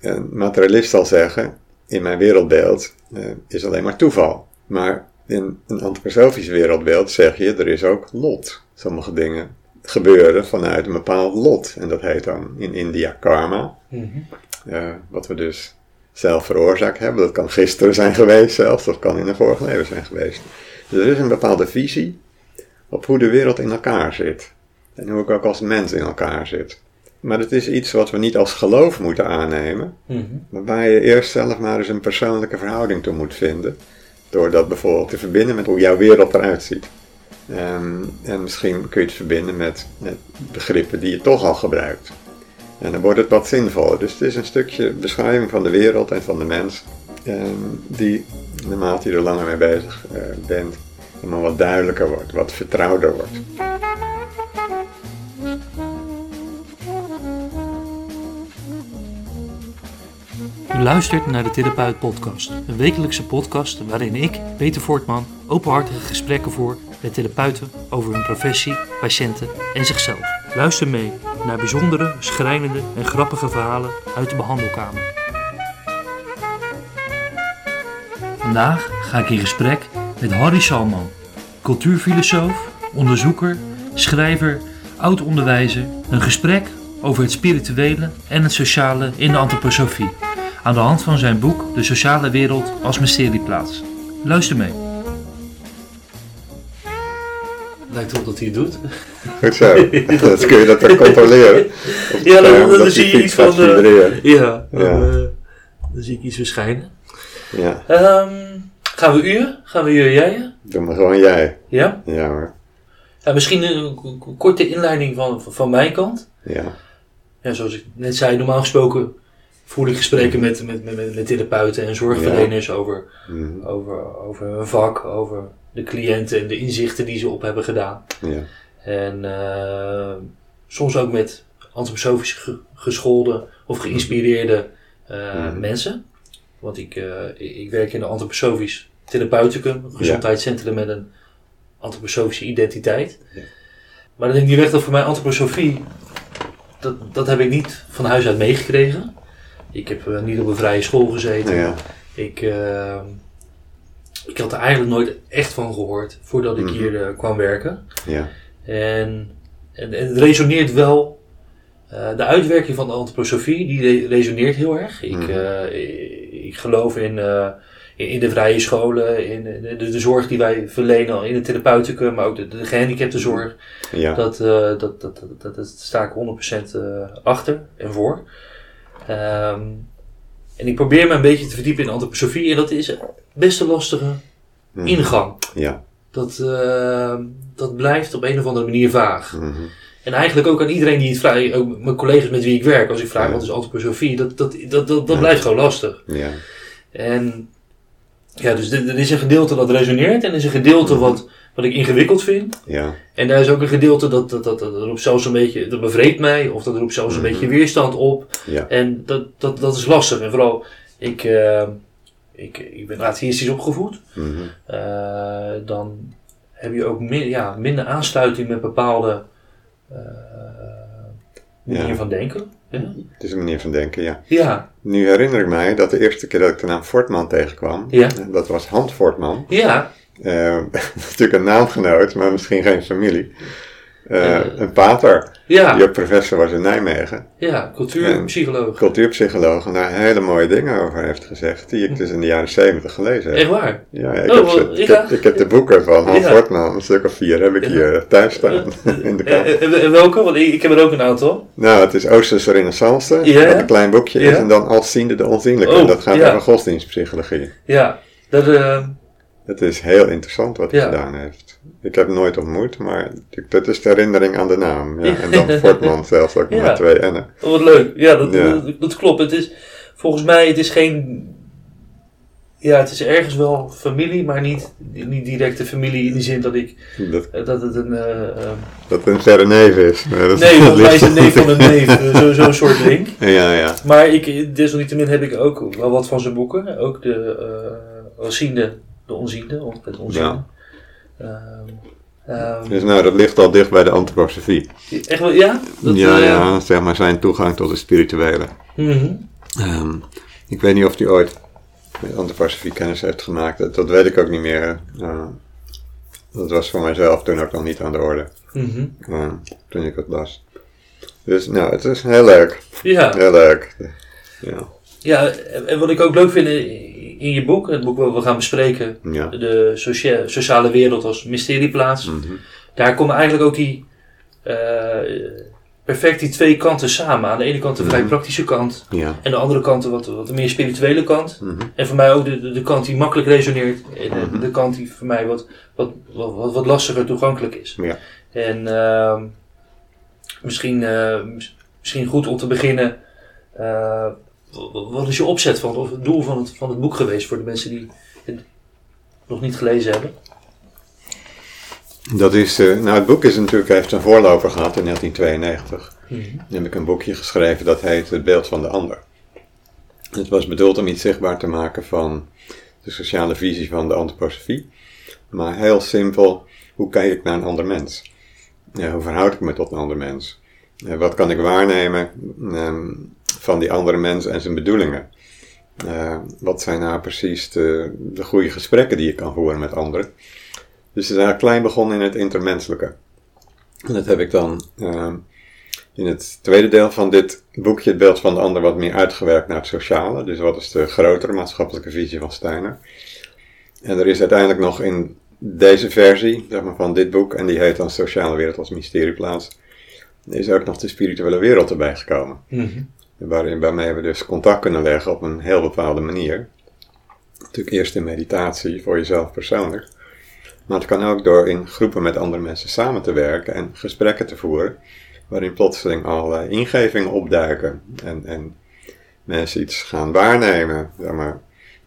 een materialist zal zeggen, in mijn wereldbeeld uh, is alleen maar toeval. Maar in een antroposofisch wereldbeeld zeg je, er is ook lot. Sommige dingen gebeuren vanuit een bepaald lot. En dat heet dan in India karma. Mm wat we dus zelf veroorzaakt hebben. Dat kan gisteren zijn geweest zelfs, of kan in een vorig leven zijn geweest. Dus er is een bepaalde visie op hoe de wereld in elkaar zit. En hoe ik ook als mens in elkaar zit. Maar het is iets wat we niet als geloof moeten aannemen. Mm Waarbij je eerst zelf maar eens een persoonlijke verhouding toe moet vinden. Door dat bijvoorbeeld te verbinden met hoe jouw wereld eruit ziet. Um, en misschien kun je het verbinden met, met begrippen die je toch al gebruikt. En dan wordt het wat zinvoller. Dus het is een stukje beschrijving van de wereld en van de mens. Um, die, naarmate je er langer mee bezig uh, bent, helemaal wat duidelijker wordt, wat vertrouwder wordt. U luistert naar de Therapeut Podcast, een wekelijkse podcast waarin ik, Peter Voortman, openhartige gesprekken voer met therapeuten over hun professie, patiënten en zichzelf. Luister mee naar bijzondere, schrijnende en grappige verhalen uit de behandelkamer. Vandaag ga ik in gesprek met Harry Salman, cultuurfilosoof, onderzoeker, schrijver, oud-onderwijzer. Een gesprek over het spirituele en het sociale in de antroposofie aan de hand van zijn boek De sociale wereld als mysterieplaats. Luister mee. Lijkt erop dat hij het doet. Goed zo. dat kun je dat dan controleren. ja, dan, dan, zie je iets van... Uh, ja, dan, ja. Uh, dan, zie ik iets verschijnen. Ja. Um, gaan we uur? Gaan we uur jij? Doe maar gewoon jij. Ja? Ja hoor. Ja, misschien een korte inleiding van, van mijn kant. Ja. Ja, zoals ik net zei, normaal gesproken voer ik gesprekken met, met, met, met therapeuten en zorgverleners over, mhm. over, over hun vak, over de cliënten en de inzichten die ze op hebben gedaan. Ja. En uh, soms ook met antroposofisch geschoolde of geïnspireerde uh, mensen. Want ik, uh, ik werk in een antroposofisch therapeuticum, een gezondheidscentrum met een antroposofische identiteit. Ja. Maar dan denk ik direct dat voor mij antroposofie, dat, dat heb ik niet van huis uit meegekregen. Ik heb uh, niet op een vrije school gezeten. Ja. Ik, uh, ik had er eigenlijk nooit echt van gehoord voordat ik mm -hmm. hier uh, kwam werken. Ja. En, en, en, het resoneert wel. de uitwerking van de antroposofie, die re resoneert heel erg. Ik, -hmm. ik, geloof in, in, in, de vrije scholen, in de, de, de, zorg die wij verlenen in het therapeuticum, maar ook de, de gehandicaptenzorg. Ja. Dat, dat, dat, dat, dat sta ik 100% achter en voor. Um, en ik probeer me een beetje te verdiepen in antroposofie en dat is best een lastige mm. ingang. Ja. Dat, uh, dat blijft op een of andere manier vaag. Mm -hmm. En eigenlijk ook aan iedereen die het vraagt, ook mijn collega's met wie ik werk, als ik vraag ja. wat is antroposofie, dat, dat, dat, dat, dat blijft gewoon lastig. Ja. En ja, dus er is een gedeelte dat resoneert en er is een gedeelte mm -hmm. wat wat ik ingewikkeld vind. Ja. En daar is ook een gedeelte dat, dat, dat, dat roept zelfs een beetje, dat bevreedt mij, of dat roept zelfs een beetje weerstand op. Ja. En dat, dat, dat is lastig. En vooral, ik, uh, ik, ik ben atheïstisch opgevoed. Mm -hmm. uh, dan heb je ook min, ja, minder aansluiting met bepaalde uh, manier ja. van denken. Ja. Het is een manier van denken, ja. Ja. Nu herinner ik mij dat de eerste keer dat ik de naam Fortman tegenkwam, ja. dat was Hans Fortman. Ja. Uh, natuurlijk een naamgenoot, maar misschien geen familie. Uh, een pater, ja. die ook professor was in Nijmegen. Ja, cultuurpsycholoog. Cultuurpsycholoog, en daar hele mooie dingen over heeft gezegd, die ik dus in de jaren zeventig gelezen heb. Echt waar? Ja, ik, oh, heb, ze, ik, heb, ik heb de boeken van Hans ja. Een stuk of vier, heb ik hier thuis staan in de kamer. En welke? Want ik, ik heb er ook een aantal. Nou, het is Oosterse Renaissance, wat een klein boekje is, en dan Alsziende de Onzienlijke, oh, en dat gaat over godsdienstpsychologie. Ja, dat... Uh, het is heel interessant wat hij ja. gedaan heeft. Ik heb hem nooit ontmoet, maar dat is de herinnering aan de naam. Ja. En dan Fortman zelfs ook ja. met twee N'en. Oh, wat leuk. Ja dat. Dat, dat, klopt. Het is, volgens mij, het is geen... Ja, het is ergens wel familie, maar niet, niet directe familie in die zin dat ik... Dat, dat het een... Uh, dat het een verre neef is. Nee, dat nee volgens mij is een neef van een neef. Zo'n zo soort link. Ja, ja. Maar ik, desalniettemin heb ik ook wel wat van zijn boeken. Ook de uh, Alziende de onziende, of het onziende. Ja. Um, um, dus nou, dat ligt al dicht bij de antroposofie. Echt wel, ja? Dat, ja, uh, ja, zeg maar zijn toegang tot het spirituele. Mm -hmm. Ehm, ik weet niet of hij ooit met antroposofie kennis heeft gemaakt. Dat, dat weet ik ook niet meer. Uh, dat was voor mijzelf toen ook nog niet aan de orde. Mhm. uh, toen ik het las. Dus nou, het is heel leuk. Ja. Heel leuk. Ja. Ja, en wat ik ook leuk vind in je boek, het boek wat we gaan bespreken, Ja. de socia- sociale wereld als mysterieplaats, Mhm. daar komen eigenlijk ook die eh, perfect die twee kanten samen. Aan de ene kant de vrij Mhm. praktische kant Ja. en de andere kant de wat, wat meer spirituele kant. Mhm. En voor mij ook de, de, de kant die makkelijk resoneert en de, de kant die voor mij wat, wat, wat, wat, wat lastiger toegankelijk is. Ja. En ehm, misschien, eh, mis- misschien goed om te beginnen. Wat is je opzet van, of het doel van het, van het boek geweest voor de mensen die het nog niet gelezen hebben? Dat is, eh, nou het boek is natuurlijk, heeft een voorloper gehad in 1992. Mhm. Dan heb ik een boekje geschreven dat heet Het beeld van de ander. Het was bedoeld om iets zichtbaar te maken van de sociale visie van de antroposofie. Maar heel simpel, hoe kijk ik naar een ander mens? Ja, hoe verhoud ik me tot een ander mens? Wat kan ik waarnemen ehm, van die andere mens en zijn bedoelingen? Eh, wat zijn nou precies de, de goede gesprekken die je kan voeren met anderen? Dus het is eigenlijk klein begonnen in het intermenselijke. En dat heb ik dan ehm, in het tweede deel van dit boekje, het beeld van de ander, wat meer uitgewerkt naar het sociale. Dus wat is de grotere maatschappelijke visie van Steiner? En er is uiteindelijk nog in deze versie zeg maar, van dit boek, en die heet dan Sociale Wereld als Mysterieplaats, is ook nog de spirituele wereld erbij gekomen. Mhm. Waarin, waarmee we dus contact kunnen leggen op een heel bepaalde manier. Natuurlijk eerst in meditatie voor jezelf persoonlijk. Maar het kan ook door in groepen met andere mensen samen te werken en gesprekken te voeren. Waarin plotseling allerlei ingevingen opduiken. En, en mensen iets gaan waarnemen. Zeg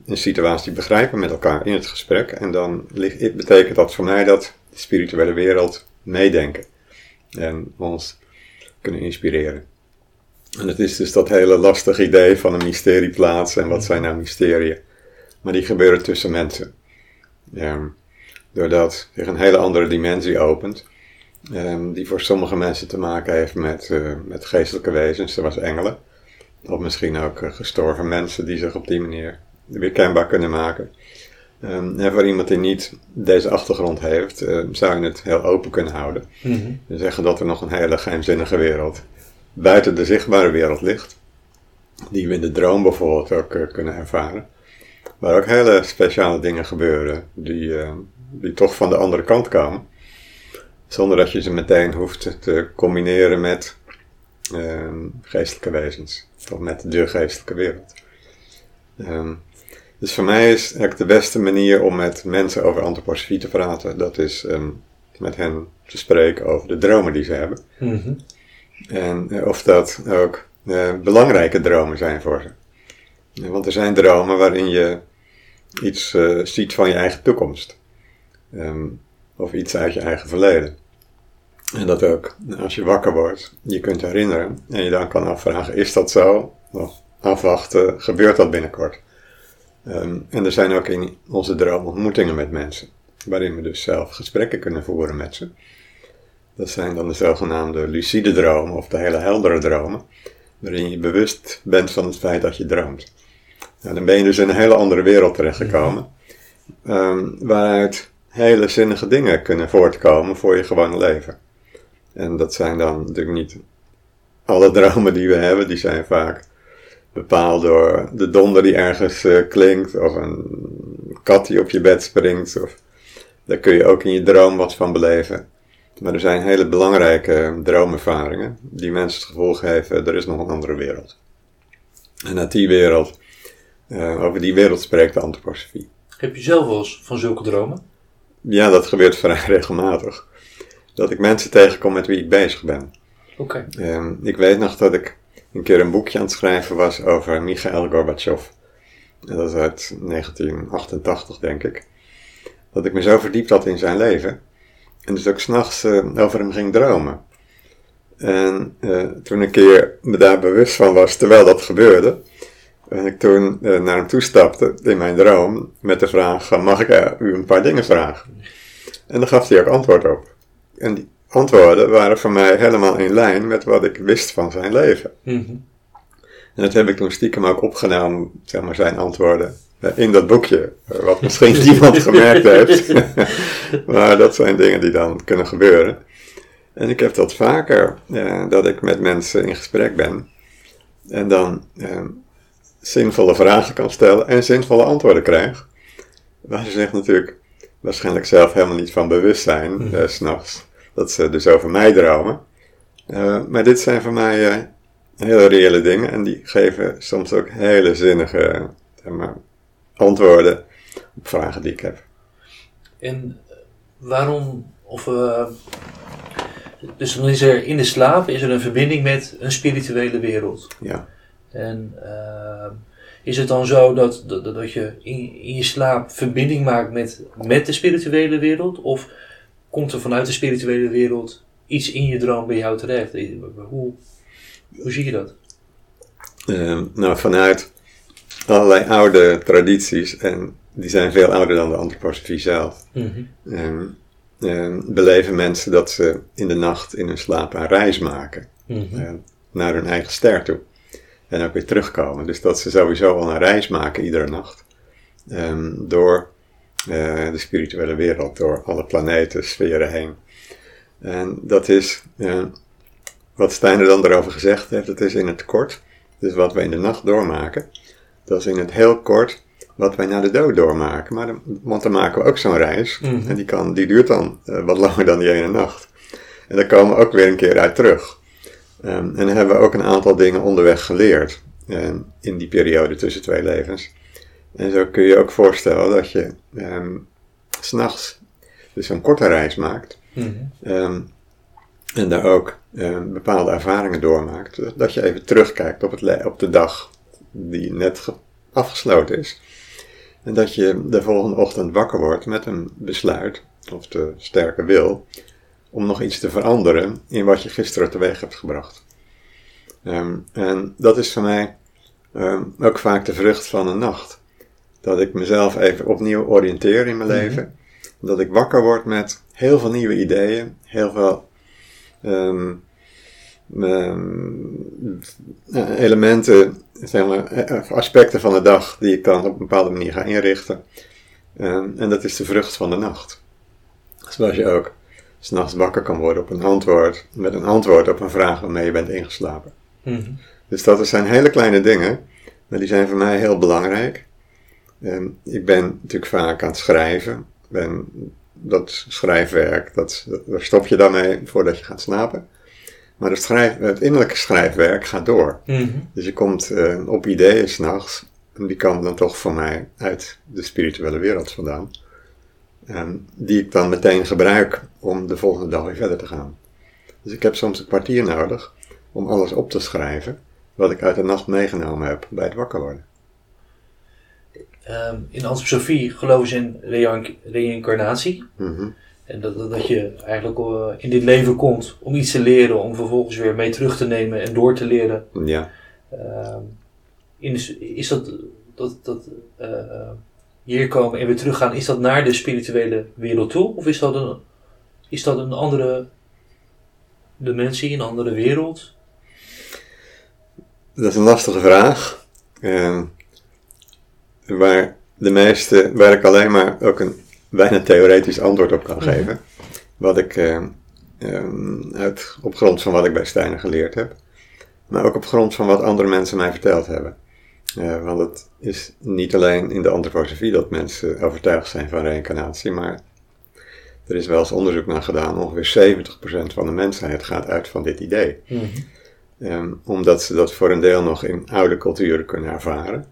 een situatie begrijpen met elkaar in het gesprek. En dan betekent dat voor mij dat de spirituele wereld meedenken. En ons kunnen inspireren. En het is dus dat hele lastige idee van een mysterieplaats en wat zijn nou mysterieën. Maar die gebeuren tussen mensen. Doordat zich een hele andere dimensie opent. ehm, die voor sommige mensen te maken heeft met, eh, met geestelijke wezens, zoals engelen. Of misschien ook eh, gestorven mensen die zich op die manier weer kenbaar kunnen maken. Ehm, en voor iemand die niet deze achtergrond heeft, eh, zou je het heel open kunnen houden. Mhm. We zeggen dat er nog een hele geheimzinnige wereld buiten de zichtbare wereld ligt. Die we in de droom bijvoorbeeld ook eh, kunnen ervaren. Waar ook hele speciale dingen gebeuren die, eh, die toch van de andere kant komen. Zonder dat je ze meteen hoeft te combineren met ehm, geestelijke wezens. Of met de geestelijke wereld. Ehm, dus voor mij is eigenlijk de beste manier om met mensen over antroposofie te praten. Dat is ehm, met hen te spreken over de dromen die ze hebben. Mhm. En eh, of dat ook eh, belangrijke dromen zijn voor ze. Ja, Want er zijn dromen waarin je iets eh, ziet van je eigen toekomst. Ehm, of iets uit je eigen verleden. En dat ook, als je wakker wordt, je kunt herinneren. En je dan kan afvragen, is dat zo? Of afwachten, gebeurt dat binnenkort? Ehm, en er zijn ook in onze droom ontmoetingen met mensen. Waarin we dus zelf gesprekken kunnen voeren met ze. Dat zijn dan de zogenaamde lucide dromen of de hele heldere dromen, waarin je bewust bent van het feit dat je droomt. Nou, dan ben je dus in een hele andere wereld terechtgekomen, ehm, waaruit hele zinnige dingen kunnen voortkomen voor je gewone leven. En dat zijn dan natuurlijk niet alle dromen die we hebben, die zijn vaak bepaald door de donder die ergens eh, klinkt, of een kat die op je bed springt, of daar kun je ook in je droom wat van beleven. Maar er zijn hele belangrijke droomervaringen die mensen het gevoel geven, er is nog een andere wereld. En uit die wereld, eh, over die wereld spreekt de antroposofie. Heb je zelf wel eens van zulke dromen? Ja, dat gebeurt vrij regelmatig. Dat ik mensen tegenkom met wie ik bezig ben. Oké. Ehm, ik weet nog dat ik een keer een boekje aan het schrijven was over Mikhail Gorbachev. En dat is uit 1988, denk ik. Dat ik me zo verdiept had in zijn leven. En dus ook s'nachts uh, over hem ging dromen. En uh, toen een keer me daar bewust van was, terwijl dat gebeurde, en ik toen uh, naar hem toe stapte in mijn droom met de vraag: Mag ik u een paar dingen vragen? En daar gaf hij ook antwoord op. En die antwoorden waren voor mij helemaal in lijn met wat ik wist van zijn leven. Mhm. En dat heb ik toen stiekem ook opgenomen, zeg maar, zijn antwoorden eh, in dat boekje. eh, Wat misschien niemand gemerkt heeft. maar dat zijn dingen die dan kunnen gebeuren. En ik heb dat vaker, eh, dat ik met mensen in gesprek ben. En dan eh, zinvolle vragen kan stellen en zinvolle antwoorden krijg. Waar ze zich natuurlijk waarschijnlijk zelf helemaal niet van bewust zijn, Mhm. eh, 's s'nachts. Dat ze dus over mij dromen. Maar dit zijn voor mij hele reële dingen en die geven soms ook hele zinnige zeg maar, antwoorden op vragen die ik heb. En eh, waarom, of, eh, dus dan is er in de slaap is er een verbinding met een spirituele wereld. Ja. En eh, is het dan zo dat, dat, dat je in, in je slaap verbinding maakt met, met de spirituele wereld? Of komt er vanuit de spirituele wereld iets in je droom bij jou terecht? Hoe, hoe zie je dat? Eh, nou, vanuit allerlei oude tradities, en die zijn veel ouder dan de antroposofie zelf, ehm, ehm, beleven mensen dat ze in de nacht in hun slaap een reis maken Mhm. eh, naar hun eigen ster toe. En ook weer terugkomen. Dus dat ze sowieso al een reis maken iedere nacht. ehm, door eh, de spirituele wereld, door alle planeten, sferen heen. En dat is, eh, wat Stijn er dan erover gezegd heeft, dat is in het kort. Dus wat wij in de nacht doormaken, dat is in het heel kort wat wij na de dood doormaken. Maar dan, want dan maken we ook zo'n reis. Mhm. En die, kan, die duurt dan eh, wat langer dan die ene nacht. En daar komen we ook weer een keer uit terug. Ehm, en dan hebben we ook een aantal dingen onderweg geleerd. ehm, in die periode tussen twee levens. En zo kun je ook voorstellen dat je ehm, s s'nachts dus een korte reis maakt. Mhm. ehm, en daar ook ehm, bepaalde ervaringen doormaakt. Dat je even terugkijkt op, het op de dag die net ge- afgesloten is. En dat je de volgende ochtend wakker wordt met een besluit, of de sterke wil, om nog iets te veranderen in wat je gisteren teweeg hebt gebracht. Ehm, en dat is voor mij ehm, ook vaak de vrucht van een nacht. Dat ik mezelf even opnieuw oriënteer in mijn Mhm. leven. Dat ik wakker word met heel veel nieuwe ideeën, heel veel ehm, ehm, eh, elementen, zeg maar, eh, aspecten van de dag die ik dan op een bepaalde manier ga inrichten. Ehm, en dat is de vrucht van de nacht. Zoals je ook s'nachts wakker kan worden op een antwoord, met een antwoord op een vraag waarmee je bent ingeslapen. Mhm. Dus dat zijn hele kleine dingen, maar die zijn voor mij heel belangrijk. Ik ben natuurlijk vaak aan het schrijven. Ben, dat schrijfwerk, dat, dat- daar stop je dan mee voordat je gaat slapen. Maar het, schrijf, het innerlijke schrijfwerk gaat door. Mhm. Dus je komt eh, op ideeën s'nachts. En die komen dan toch voor mij uit de spirituele wereld vandaan. Die ik dan meteen gebruik om de volgende dag weer verder te gaan. Dus ik heb soms een kwartier nodig om alles op te schrijven. Wat ik uit de nacht meegenomen heb bij het wakker worden. Ehm, in antroposofie geloven ze in reïnc- reïncarnatie. Mhm. En dat, dat, je eigenlijk eh, in dit leven komt om iets te leren, om vervolgens weer mee terug te nemen en door te leren. Ja. Ehm, in, de- is dat, dat, dat eh, hier komen en weer teruggaan, is dat naar de spirituele wereld toe? Of is dat een, is dat een andere dimensie, een andere wereld? Dat is een lastige vraag. Ehm, waar de meeste, waar ik alleen maar ook een bijna theoretisch antwoord op kan Mhm. geven. Wat ik ehm, ehm, uit, op grond van wat ik bij Steiner geleerd heb. Maar ook op grond van wat andere mensen mij verteld hebben. Eh, want het is niet alleen in de antroposofie dat mensen overtuigd zijn van reïncarnatie, maar er is wel eens onderzoek naar gedaan. Ongeveer 70% van de mensheid gaat uit van dit idee. Ehm, omdat ze dat voor een deel nog in oude culturen kunnen ervaren.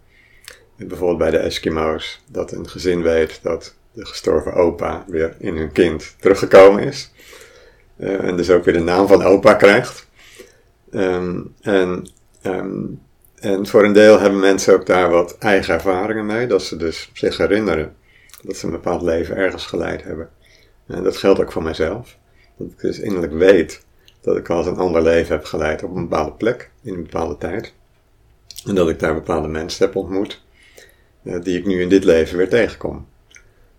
Bijvoorbeeld bij de Eskimo's, dat een gezin weet dat de gestorven opa weer in hun kind teruggekomen is. Eh, en dus ook weer de naam van opa krijgt. Ehm, en, ehm, en voor een deel hebben mensen ook daar wat eigen ervaringen mee, dat ze dus zich herinneren dat ze een bepaald leven ergens geleid hebben. En dat geldt ook voor mijzelf. Dat ik dus innerlijk weet dat ik al eens een ander leven heb geleid op een bepaalde plek, in een bepaalde tijd. En dat ik daar bepaalde mensen heb ontmoet, die ik nu in dit leven weer tegenkom.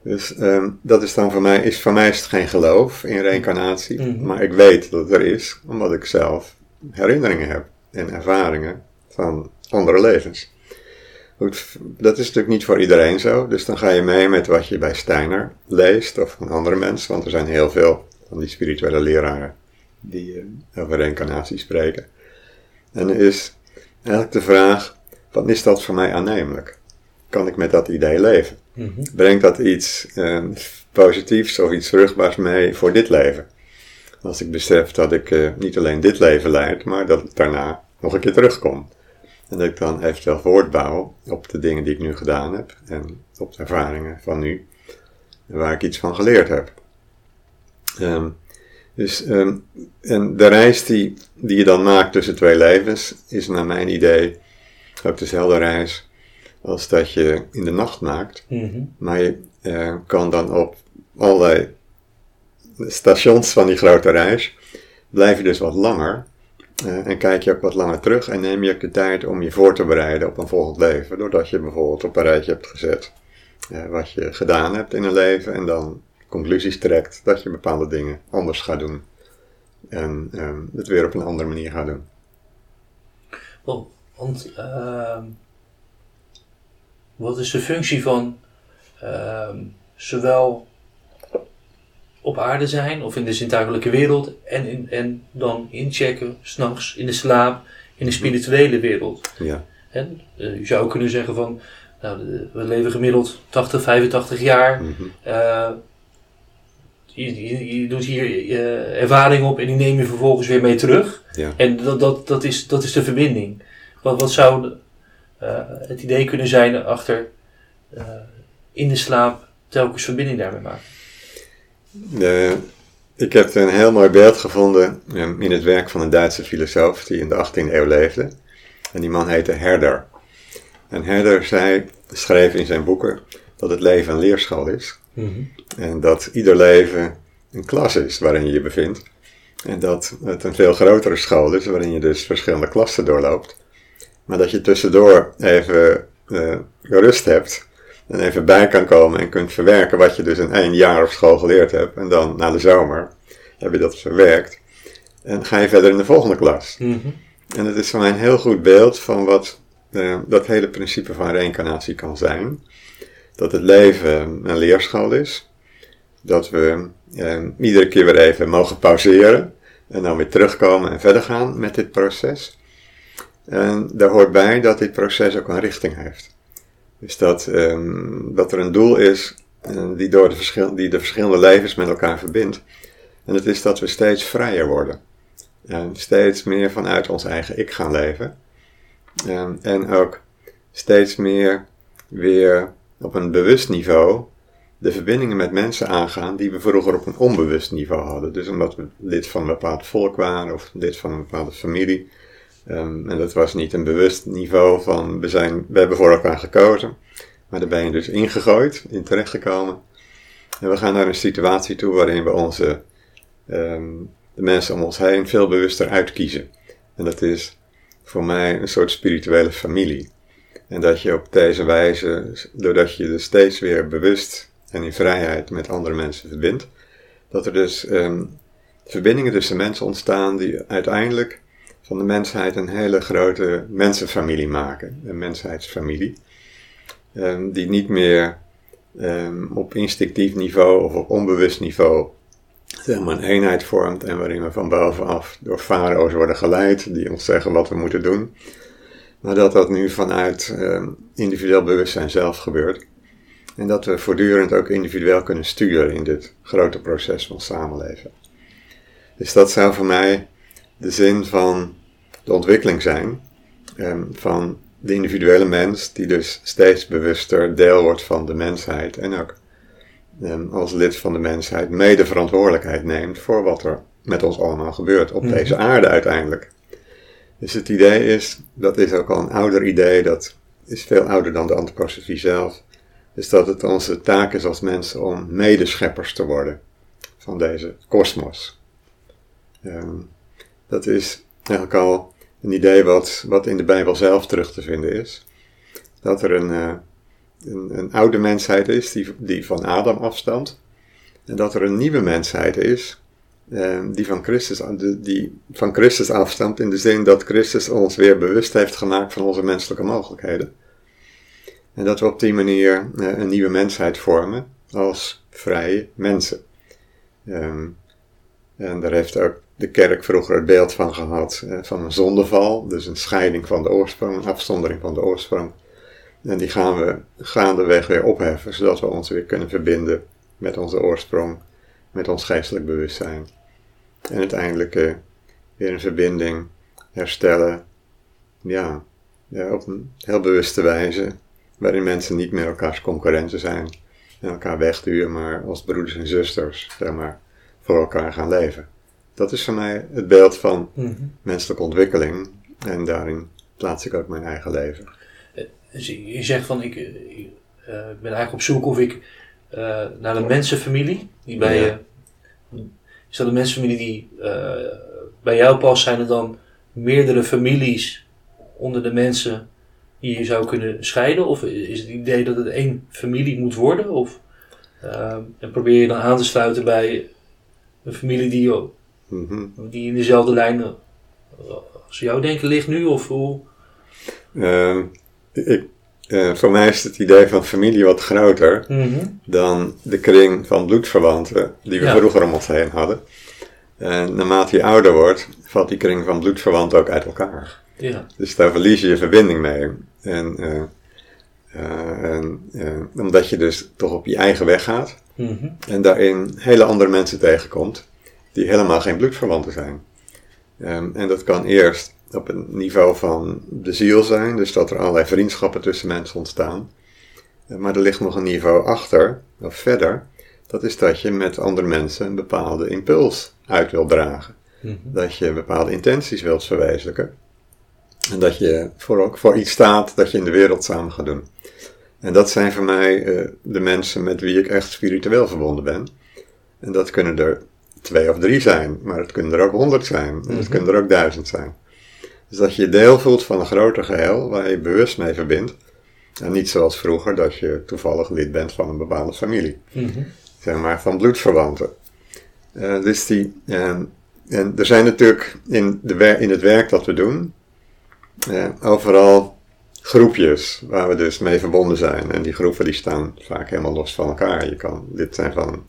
Dus ehm, dat is dan voor mij, is, voor mij is het geen geloof in reïncarnatie, Mhm. maar ik weet dat het er is, omdat ik zelf herinneringen heb en ervaringen van andere levens. Goed, dat is natuurlijk niet voor iedereen zo, dus dan ga je mee met wat je bij Steiner leest of van andere mensen, want er zijn heel veel van die spirituele leraren die uh, over reïncarnatie spreken. En is eigenlijk de vraag, wat is dat voor mij aannemelijk? Kan ik met dat idee leven? Mhm. Brengt dat iets uh, positiefs of iets vruchtbaars mee voor dit leven? Als ik besef dat ik uh, niet alleen dit leven leid, maar dat ik daarna nog een keer terugkom. En dat ik dan eventueel voortbouw op de dingen die ik nu gedaan heb en op de ervaringen van nu, waar ik iets van geleerd heb. Um, dus, um, en de reis die, die je dan maakt tussen twee levens, is naar mijn idee ook dezelfde reis als dat je in de nacht maakt. Mm Maar je uh, kan dan op allerlei stations van die grote reis, blijf je dus wat langer. Uh, en kijk je ook wat langer terug en neem je ook de tijd om je voor te bereiden op een volgend leven. Doordat je bijvoorbeeld op een rijtje hebt gezet uh, wat je gedaan hebt in een leven en dan conclusies trekt dat je bepaalde dingen anders gaat doen. En um, het weer op een andere manier gaat doen. Want, want uh, wat is de functie van ehm, zowel op aarde zijn of in de zintuigelijke wereld en, in, en dan inchecken s'nachts in de slaap in de spirituele wereld? Ja. En, uh, je zou kunnen zeggen van, nou, we leven gemiddeld 80, 85 jaar. Mm -hmm. uh, je, je, je, doet hier uh, ervaring op en die neem je vervolgens weer mee terug. Ja. En dat, dat, dat, is, dat is de verbinding. Wat, wat zou het idee kunnen zijn achter uh, in de slaap telkens verbinding daarmee maken? De, ik heb een heel mooi beeld gevonden in het werk van een Duitse filosoof die in de 18e eeuw leefde. En die man heette Herder. En Herder zei, schreef in zijn boeken dat het leven een leerschool is. Mm -hmm. En dat ieder leven een klas is waarin je je bevindt. En dat het een veel grotere school is waarin je dus verschillende klassen doorloopt. Maar dat je tussendoor even uh, rust hebt. En even bij kan komen en kunt verwerken wat je dus in één jaar op school geleerd hebt. En dan na de zomer heb je dat verwerkt. En ga je verder in de volgende klas. Mm -hmm. En het is voor mij een heel goed beeld van wat uh, dat hele principe van reïncarnatie kan zijn. Dat het leven een leerschool is. Dat we uh, iedere keer weer even mogen pauzeren. En dan weer terugkomen en verder gaan met dit proces. En daar hoort bij dat dit proces ook een richting heeft. Dus dat, um, dat er een doel is uh, die, door de verschil, die de verschillende levens met elkaar verbindt. En het is dat we steeds vrijer worden. En steeds meer vanuit ons eigen ik gaan leven. En ook steeds meer weer op een bewust niveau de verbindingen met mensen aangaan die we vroeger op een onbewust niveau hadden. Dus omdat we lid van een bepaald volk waren of lid van een bepaalde familie. Um, en dat was niet een bewust niveau van we, zijn, we hebben voor elkaar gekozen. Maar daar ben je dus ingegooid, in terechtgekomen. En we gaan naar een situatie toe waarin we onze, um, de mensen om ons heen veel bewuster uitkiezen. En dat is voor mij een soort spirituele familie. En dat je op deze wijze, doordat je dus steeds weer bewust en in vrijheid met andere mensen verbindt, dat er dus um, verbindingen tussen mensen ontstaan die uiteindelijk van de mensheid een hele grote mensenfamilie maken, een mensheidsfamilie, um, die niet meer um, op instinctief niveau of op onbewust niveau zeg maar een eenheid vormt en waarin we van bovenaf door farao's worden geleid die ons zeggen wat we moeten doen, maar dat dat nu vanuit um, individueel bewustzijn zelf gebeurt. En dat we voortdurend ook individueel kunnen sturen in dit grote proces van samenleven. Dus dat zou voor mij de zin van de ontwikkeling zijn um, van de individuele mens, die dus steeds bewuster deel wordt van de mensheid en ook um, als lid van de mensheid mede verantwoordelijkheid neemt voor wat er met ons allemaal gebeurt op mm -hmm. deze aarde uiteindelijk. Dus het idee is, dat is ook al een ouder idee, dat is veel ouder dan de antroposofie zelf, is dat het onze taak is als mensen om medescheppers te worden van deze kosmos. Um, dat is eigenlijk al een idee wat, wat in de Bijbel zelf terug te vinden is. Dat er een, uh, een, een, oude mensheid is die, die van Adam afstamt. En dat er een nieuwe mensheid is eh, die, van Christus, die van Christus afstamt in de zin dat Christus ons weer bewust heeft gemaakt van onze menselijke mogelijkheden. En dat we op die manier eh, een nieuwe mensheid vormen als vrije mensen. Ehm, en daar heeft ook de kerk vroeger het beeld van gehad eh, van een zondeval, dus een scheiding van de oorsprong, een afzondering van de oorsprong. En die gaan we gaandeweg weer opheffen, zodat we ons weer kunnen verbinden met onze oorsprong, met ons geestelijk bewustzijn. En uiteindelijk uh, weer een verbinding herstellen, ja, ja, op een heel bewuste wijze, waarin mensen niet meer elkaars concurrenten zijn en elkaar wegduwen, maar als broeders en zusters, zeg maar, voor elkaar gaan leven. Dat is voor mij het beeld van mhm. menselijke ontwikkeling en daarin plaats ik ook mijn eigen leven. Eh, dus je zegt van ik, ik uh, ben eigenlijk op zoek of ik uh, naar een mensenfamilie die bij je. Is dat een mensenfamilie die bij jou past? Zijn er dan meerdere families onder de mensen die je zou kunnen scheiden? Of is het idee dat het één familie moet worden? Of en probeer je dan aan te sluiten bij een familie die, mm die in dezelfde lijn als jou denken ligt nu? Of hoe? ik, uh, voor mij is het idee van familie wat groter mhm. dan de kring van bloedverwanten die we vroeger om ons heen hadden. En naarmate je ouder wordt, valt die kring van bloedverwanten ook uit elkaar. Ja. Dus daar verlies je je verbinding mee. En, uh, en omdat je dus toch op je eigen weg gaat mhm. en daarin hele andere mensen tegenkomt die helemaal geen bloedverwanten zijn. Um, en dat kan eerst op een niveau van de ziel zijn, dus dat er allerlei vriendschappen tussen mensen ontstaan. Eh, maar er ligt nog een niveau achter, of verder, dat is dat je met andere mensen een bepaalde impuls uit wilt dragen. Mhm. Dat je bepaalde intenties wilt verwezenlijken. En dat je voor, ook voor iets staat dat je in de wereld samen gaat doen. En dat zijn voor mij uh, de mensen met wie ik echt spiritueel verbonden ben. En dat kunnen er twee of drie zijn, maar het kunnen er ook honderd zijn. En het mhm. kunnen er ook duizend zijn. Dus dat je deel voelt van een groter geheel waar je bewust mee verbindt. En niet zoals vroeger dat je toevallig lid bent van een bepaalde familie. Mhm. Zeg maar van bloedverwanten. Uh, dus die, en er zijn natuurlijk in, de, in het werk dat we doen, uh, overal groepjes waar we dus mee verbonden zijn. En die groepen die staan vaak helemaal los van elkaar. Je kan lid zijn van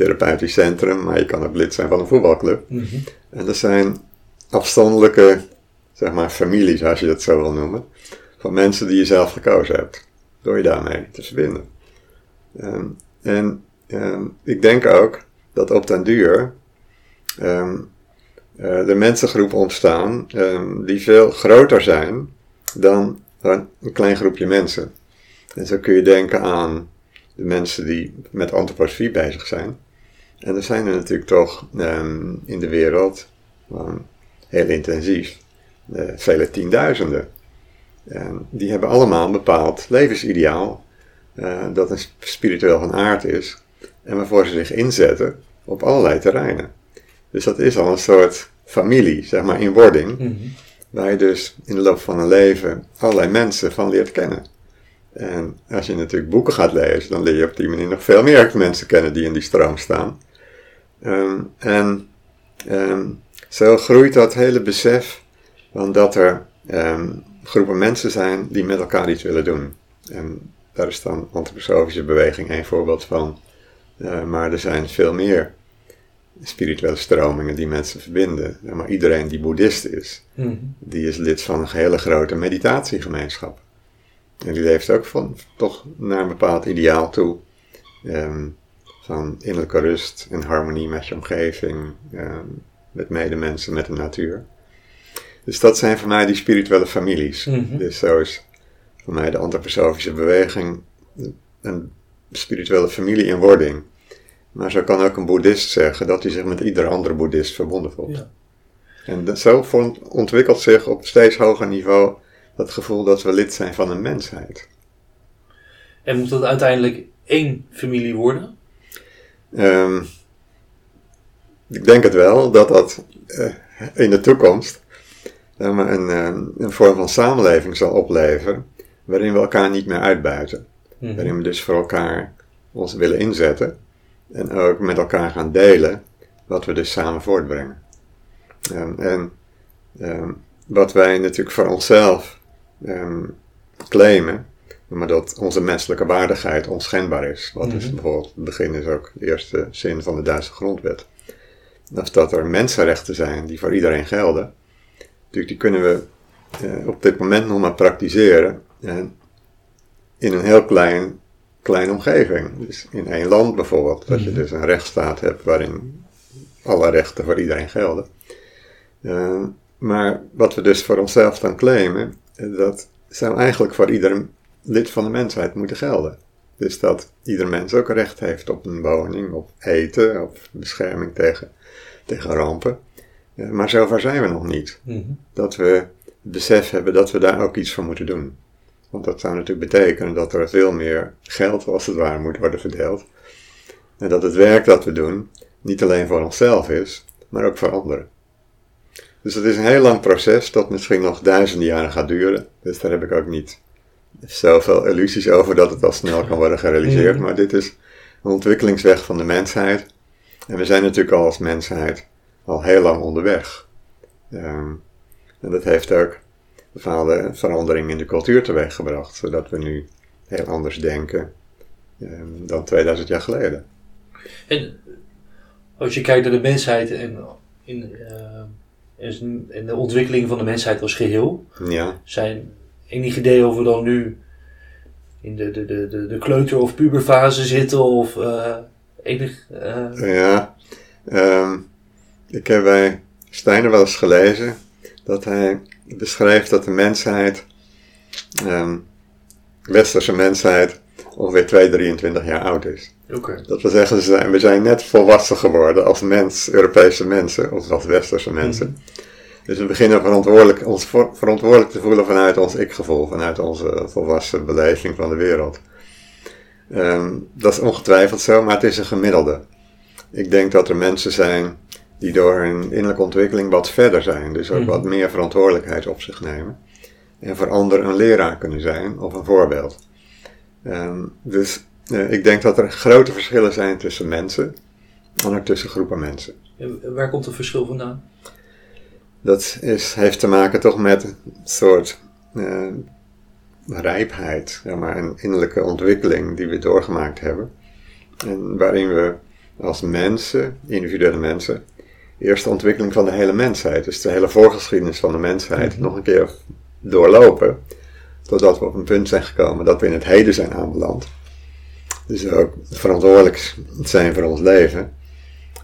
therapeutisch centrum, maar je kan ook lid zijn van een voetbalclub. Mhm. En er zijn afstandelijke, zeg maar, families, als je dat zo wil noemen, van mensen die je zelf gekozen hebt, door je daarmee te verbinden. Um, en um, ik denk ook dat op den duur um, uh, de mensengroepen ontstaan die veel groter zijn dan een klein groepje mensen. En zo kun je denken aan de mensen die met antroposofie bezig zijn. En er zijn er natuurlijk toch in de wereld heel intensief. Uh, vele tienduizenden. En die hebben allemaal een bepaald levensideaal uh, dat een spiritueel van aard is en waarvoor ze zich inzetten op allerlei terreinen. Dus dat is al een soort familie, zeg maar, in wording, mhm. waar je dus in de loop van een leven allerlei mensen van leert kennen. En als je natuurlijk boeken gaat lezen, dan leer je op die manier nog veel meer mensen kennen die in die stroom staan. Um, en um, zo groeit dat hele besef van dat er um, groepen mensen zijn die met elkaar iets willen doen. En daar is dan antroposofische beweging een voorbeeld van. Uh, maar er zijn veel meer spirituele stromingen die mensen verbinden. Maar iedereen die boeddhist is, mhm. die is lid van een hele grote meditatiegemeenschap. En die leeft ook van, toch naar een bepaald ideaal toe. Um, van innerlijke rust en harmonie met je omgeving. Um, met medemensen, met de natuur. Dus dat zijn voor mij die spirituele families. Mhm. Dus zo is voor mij de antroposofische beweging een spirituele familie in wording. Maar zo kan ook een boeddhist zeggen dat hij zich met ieder andere boeddhist verbonden voelt. Ja. En zo ontwikkelt zich op steeds hoger niveau dat gevoel dat we lid zijn van een mensheid. En moet dat uiteindelijk één familie worden? Um, ik denk het wel, dat dat uh, in de toekomst uh, een, uh, een vorm van samenleving zal opleveren, waarin we elkaar niet meer uitbuiten. Mhm. Waarin we dus voor elkaar ons willen inzetten en ook met elkaar gaan delen wat we dus samen voortbrengen. Um, en um, wat wij natuurlijk voor onszelf claimen, maar dat onze menselijke waardigheid onschendbaar is. Wat is bijvoorbeeld, het begin is ook de eerste zin van de Duitse grondwet. Of dat er mensenrechten zijn die voor iedereen gelden. Natuurlijk, die kunnen we uh, op dit moment nog maar praktiseren. En in een heel klein, kleine omgeving. Dus in één land bijvoorbeeld. Dat je dus een rechtsstaat hebt waarin alle rechten voor iedereen gelden. Uh, maar wat we dus voor onszelf dan claimen, dat zou eigenlijk voor ieder lid van de mensheid moeten gelden. Dus dat ieder mens ook recht heeft op een woning, op eten, op bescherming tegen, tegen rampen. Maar zover zijn we nog niet. Mm Dat we het besef hebben dat we daar ook iets voor moeten doen. Want dat zou natuurlijk betekenen dat er veel meer geld, als het ware, moet worden verdeeld. En dat het werk dat we doen niet alleen voor onszelf is, maar ook voor anderen. Dus het is een heel lang proces dat misschien nog duizenden jaren gaat duren. Dus daar heb ik ook niet zoveel illusies over dat het al snel kan worden gerealiseerd. Maar dit is een ontwikkelingsweg van de mensheid. En we zijn natuurlijk al als mensheid al heel lang onderweg. Um, en dat heeft ook bepaalde veranderingen in de cultuur teweeggebracht, zodat we nu heel anders denken um, dan 2000 jaar geleden. En als je kijkt naar de mensheid en in, uh, in de ontwikkeling van de mensheid als geheel, ja. zijn enig idee of we dan nu in de, de, de, de, de kleuter- of puberfase zitten of uh, enig... Uh... Ja, um, ik heb bij Steiner wel eens gelezen dat hij beschrijft dat de mensheid, um, westerse mensheid, ongeveer 2, 23 jaar oud is. Okay. Dat wil zeggen, we zijn net volwassen geworden als mens, Europese mensen, of als westerse mensen. Mm -hmm. Dus we beginnen verantwoordelijk, ons verantwoordelijk te voelen vanuit ons ik-gevoel, vanuit onze volwassen beleving van de wereld. Um, dat is ongetwijfeld zo, maar het is een gemiddelde. Ik denk dat er mensen zijn die door hun innerlijke ontwikkeling wat verder zijn, dus ook mm. wat meer verantwoordelijkheid op zich nemen. En voor anderen een leraar kunnen zijn of een voorbeeld. Um, dus uh, ik denk dat er grote verschillen zijn tussen mensen en ook tussen groepen mensen. En waar komt het verschil vandaan? Dat is, heeft te maken toch met een soort uh, rijpheid, zeg maar, een innerlijke ontwikkeling die we doorgemaakt hebben. En waarin we als mensen, individuele mensen, eerst de ontwikkeling van de hele mensheid, dus de hele voorgeschiedenis van de mensheid, nog een keer doorlopen. Totdat we op een punt zijn gekomen dat we in het heden zijn aanbeland. Dus ook verantwoordelijk zijn voor ons leven.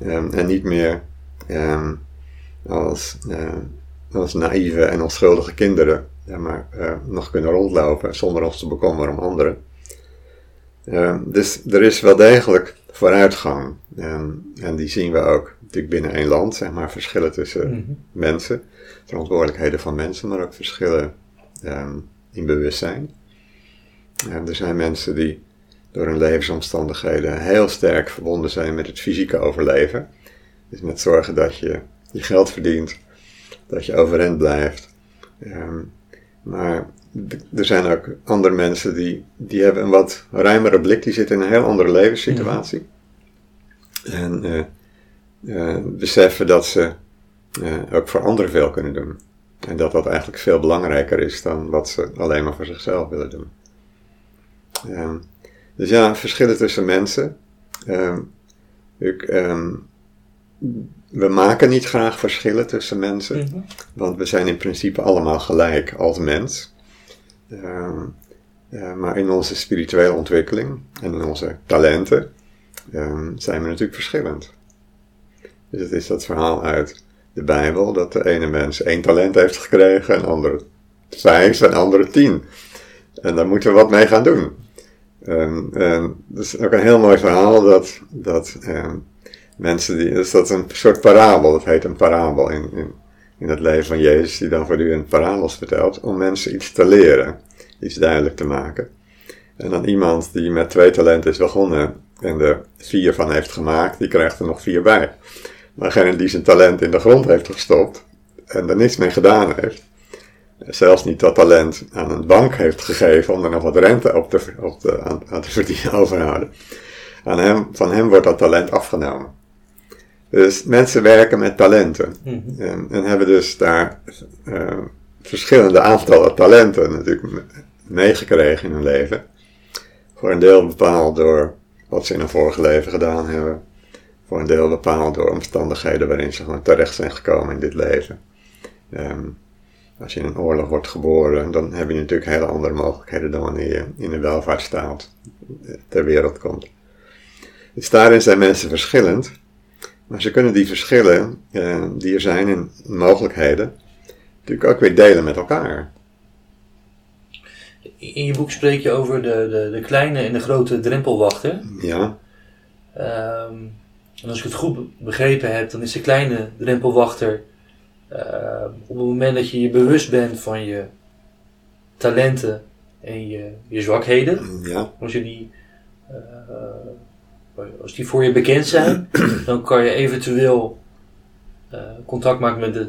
Um, en niet meer um, als, uh, als naïeve en onschuldige kinderen ja, maar, uh, nog kunnen rondlopen zonder ons te bekommeren om anderen. Uh, dus er is wel degelijk vooruitgang. En, en die zien we ook natuurlijk binnen één land, zeg maar, verschillen tussen mm -hmm. mensen, verantwoordelijkheden van mensen, maar ook verschillen um, in bewustzijn. En er zijn mensen die door hun levensomstandigheden heel sterk verbonden zijn met het fysieke overleven. Dus met zorgen dat je je geld verdient, dat je overeind blijft. Um, maar er zijn ook andere mensen die, die hebben een wat ruimere blik, die zitten in een heel andere levenssituatie. Mm. En uh, uh, beseffen dat ze uh, ook voor anderen veel kunnen doen. En dat dat eigenlijk veel belangrijker is dan wat ze alleen maar voor zichzelf willen doen. Um, dus ja, verschillen tussen mensen. Um, ik, um, we maken niet graag verschillen tussen mensen, mm -hmm. want we zijn in principe allemaal gelijk als mens. Uh, uh, maar in onze spirituele ontwikkeling en in onze talenten uh, zijn we natuurlijk verschillend. Dus het is dat verhaal uit de Bijbel dat de ene mens één talent heeft gekregen, en de andere vijf en de andere tien. En daar moeten we wat mee gaan doen. Um, um, dat is ook een heel mooi verhaal dat, dat um, mensen die, dus dat is een soort parabel, dat heet een parabel in, in, in het leven van Jezus, die dan voortdurend parabels vertelt, om mensen iets te leren, iets duidelijk te maken. En dan iemand die met twee talenten is begonnen en er vier van heeft gemaakt, die krijgt er nog vier bij. Maar degene die zijn talent in de grond heeft gestopt en er niets mee gedaan heeft, zelfs niet dat talent aan een bank heeft gegeven om er nog wat rente op te, op aan, aan te verdienen overhouden. Aan hem, van hem wordt dat talent afgenomen. Dus mensen werken met talenten. Mhm. En, en hebben dus daar eh, verschillende aantallen talenten natuurlijk me- meegekregen in hun leven. Voor een deel bepaald door wat ze in een vorige leven gedaan hebben. Voor een deel bepaald door omstandigheden waarin ze gewoon terecht zijn gekomen in dit leven. Ehm, als je in een oorlog wordt geboren, dan heb je natuurlijk hele andere mogelijkheden dan wanneer je in een welvaartsstaat eh, ter wereld komt. Dus daarin zijn mensen verschillend. Maar ze kunnen die verschillen eh, die er zijn in mogelijkheden natuurlijk ook weer delen met elkaar. In je boek spreek je over de, de, de kleine en de grote drempelwachter. Ja, Ehm, en als ik het goed be- begrepen heb, dan is de kleine drempelwachter ehm, op het moment dat je je bewust bent van je talenten en je, je zwakheden, ja, als, je die, eh, als die voor je bekend zijn, dan kan je eventueel eh, contact maken met de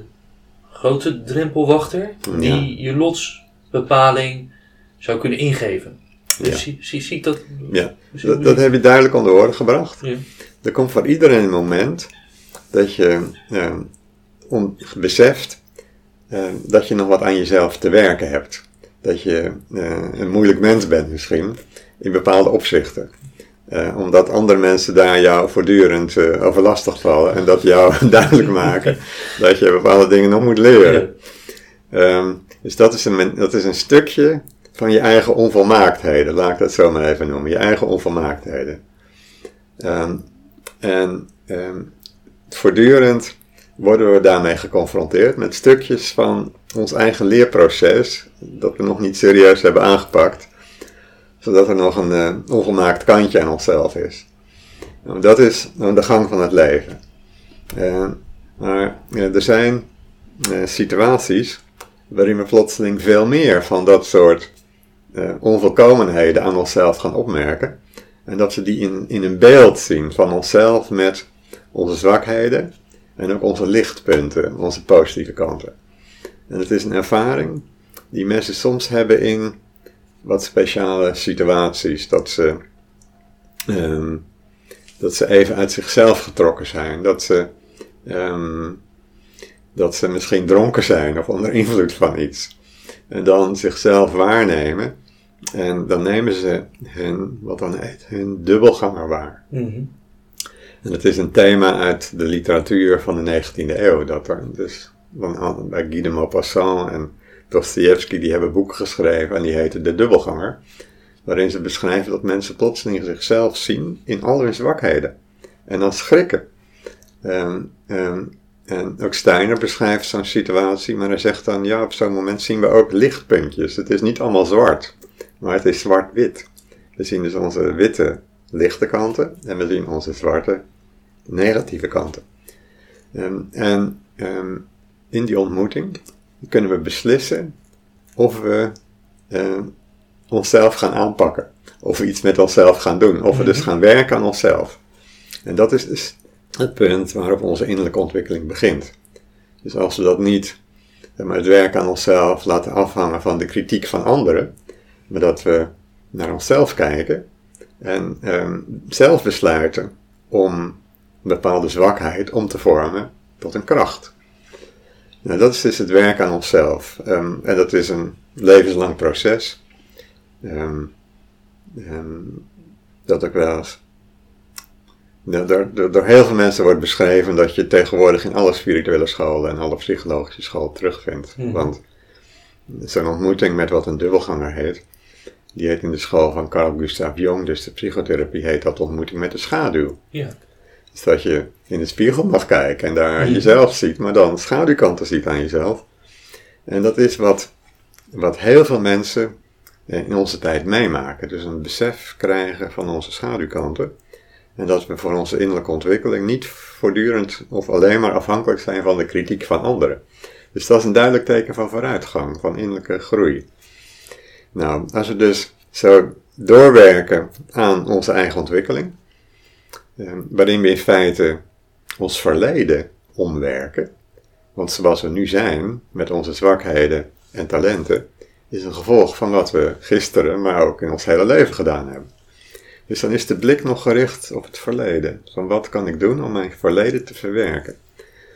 grote drempelwachter, die je lotsbepaling zou kunnen ingeven. Dus Ja. zie, zie, zie ik dat? ja. Dat, dat heb je duidelijk onder woorden gebracht. Ja. Er komt voor iedereen een moment dat je eh, beseft eh, dat je nog wat aan jezelf te werken hebt. Dat je eh, een moeilijk mens bent misschien, in bepaalde opzichten. Eh, omdat andere mensen daar jou voortdurend eh, over lastig vallen en dat jou duidelijk maken dat je bepaalde dingen nog moet leren. Ehm, dus dat is, een, dat is een stukje van je eigen onvolmaaktheden, laat ik dat zo maar even noemen. Je eigen onvolmaaktheden. Ehm, en ehm, voortdurend worden we daarmee geconfronteerd met stukjes van ons eigen leerproces, dat we nog niet serieus hebben aangepakt, zodat er nog een eh, onvolmaakt kantje aan onszelf is. Nou, dat is nou, de gang van het leven. Eh, maar eh, er zijn situaties waarin we plotseling veel meer van dat soort onvolkomenheden aan onszelf gaan opmerken. En dat we die in, in een beeld zien van onszelf met onze zwakheden en ook onze lichtpunten, onze positieve kanten. En het is een ervaring die mensen soms hebben in wat speciale situaties. Dat ze, ehm, dat ze even uit zichzelf getrokken zijn. Dat ze, ehm, dat ze misschien dronken zijn of onder invloed van iets. En dan zichzelf waarnemen. En dan nemen ze hun, wat dan heet, hun dubbelganger waar. Mhm. En het is een thema uit de literatuur van de 19e eeuw. Dat er dus van, bij Guy de Maupassant en Dostoevsky, die hebben boeken geschreven en die heten De Dubbelganger. Waarin ze beschrijven dat mensen plotseling zichzelf zien in al hun zwakheden. En dan schrikken. Ehm, ehm, en ook Steiner beschrijft zo'n situatie, maar hij zegt dan, ja, op zo'n moment zien we ook lichtpuntjes. Het is niet allemaal zwart, maar het is zwart-wit. We zien dus onze witte lichte kanten en we zien onze zwarte negatieve kanten. Ehm, en in die ontmoeting kunnen we beslissen of we ehm, onszelf gaan aanpakken. Of we iets met onszelf gaan doen. Of we dus gaan werken aan onszelf. En dat is dus het punt waarop onze innerlijke ontwikkeling begint. Dus als we dat niet, maar, het werk aan onszelf laten afhangen van de kritiek van anderen, maar dat we naar onszelf kijken en ehm, zelf besluiten om een bepaalde zwakheid om te vormen tot een kracht. Nou, dat is dus het werk aan onszelf. Ehm, en dat is een levenslang proces. Ehm, ehm, dat ook wel eens ja, door, door, door heel veel mensen wordt beschreven dat je tegenwoordig in alle spirituele scholen en alle psychologische scholen terugvindt. Mhm. Want zo'n ontmoeting met wat een dubbelganger heet, die heet in de school van Carl Gustav Jung, dus de psychotherapie heet dat ontmoeting met de schaduw. Ja. Dus dat je in de spiegel mag kijken en daar Mhm. jezelf ziet, maar dan schaduwkanten ziet aan jezelf. En dat is wat, wat heel veel mensen eh, in onze tijd meemaken. Dus een besef krijgen van onze schaduwkanten. En dat we voor onze innerlijke ontwikkeling niet voortdurend of alleen maar afhankelijk zijn van de kritiek van anderen. Dus dat is een duidelijk teken van vooruitgang, van innerlijke groei. Nou, als we dus zo doorwerken aan onze eigen ontwikkeling, waarin we in feite ons verleden omwerken, want zoals we nu zijn, met onze zwakheden en talenten, is een gevolg van wat we gisteren, maar ook in ons hele leven gedaan hebben. Dus dan is de blik nog gericht op het verleden. Van wat kan ik doen om mijn verleden te verwerken?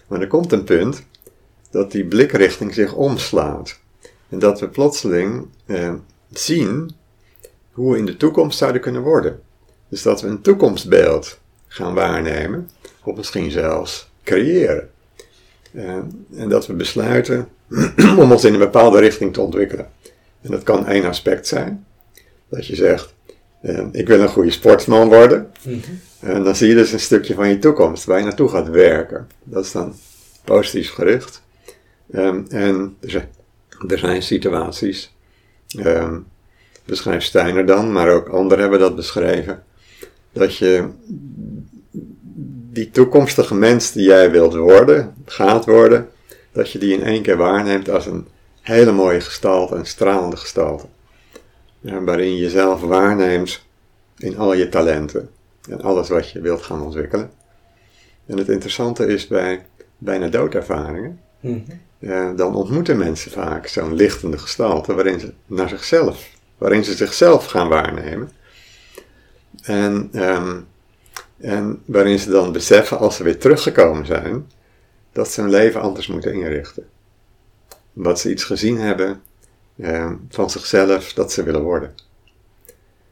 Maar er komt een punt dat die blikrichting zich omslaat. En dat we plotseling eh, zien hoe we in de toekomst zouden kunnen worden. Dus dat we een toekomstbeeld gaan waarnemen, of misschien zelfs creëren. Eh, en dat we besluiten om ons in een bepaalde richting te ontwikkelen. En dat kan één aspect zijn. Dat je zegt, eh, ik wil een goede sportsman worden. Mhm. En dan zie je dus een stukje van je toekomst waar je naartoe gaat werken. Dat is dan positief gericht. Um, en er zijn, er zijn situaties, um, beschrijft Steiner dan, maar ook anderen hebben dat beschreven, dat je die toekomstige mens die jij wilt worden, gaat worden, dat je die in één keer waarneemt als een hele mooie gestalte, een stralende gestalte. Ja, waarin je jezelf waarneemt in al je talenten en alles wat je wilt gaan ontwikkelen. En het interessante is bij bijna doodervaringen, mm dan ontmoeten mensen vaak zo'n lichtende gestalte waarin ze naar zichzelf, waarin ze zichzelf gaan waarnemen. En, ehm, en waarin ze dan beseffen, als ze weer teruggekomen zijn, dat ze hun leven anders moeten inrichten. Omdat ze iets gezien hebben ehm, van zichzelf dat ze willen worden.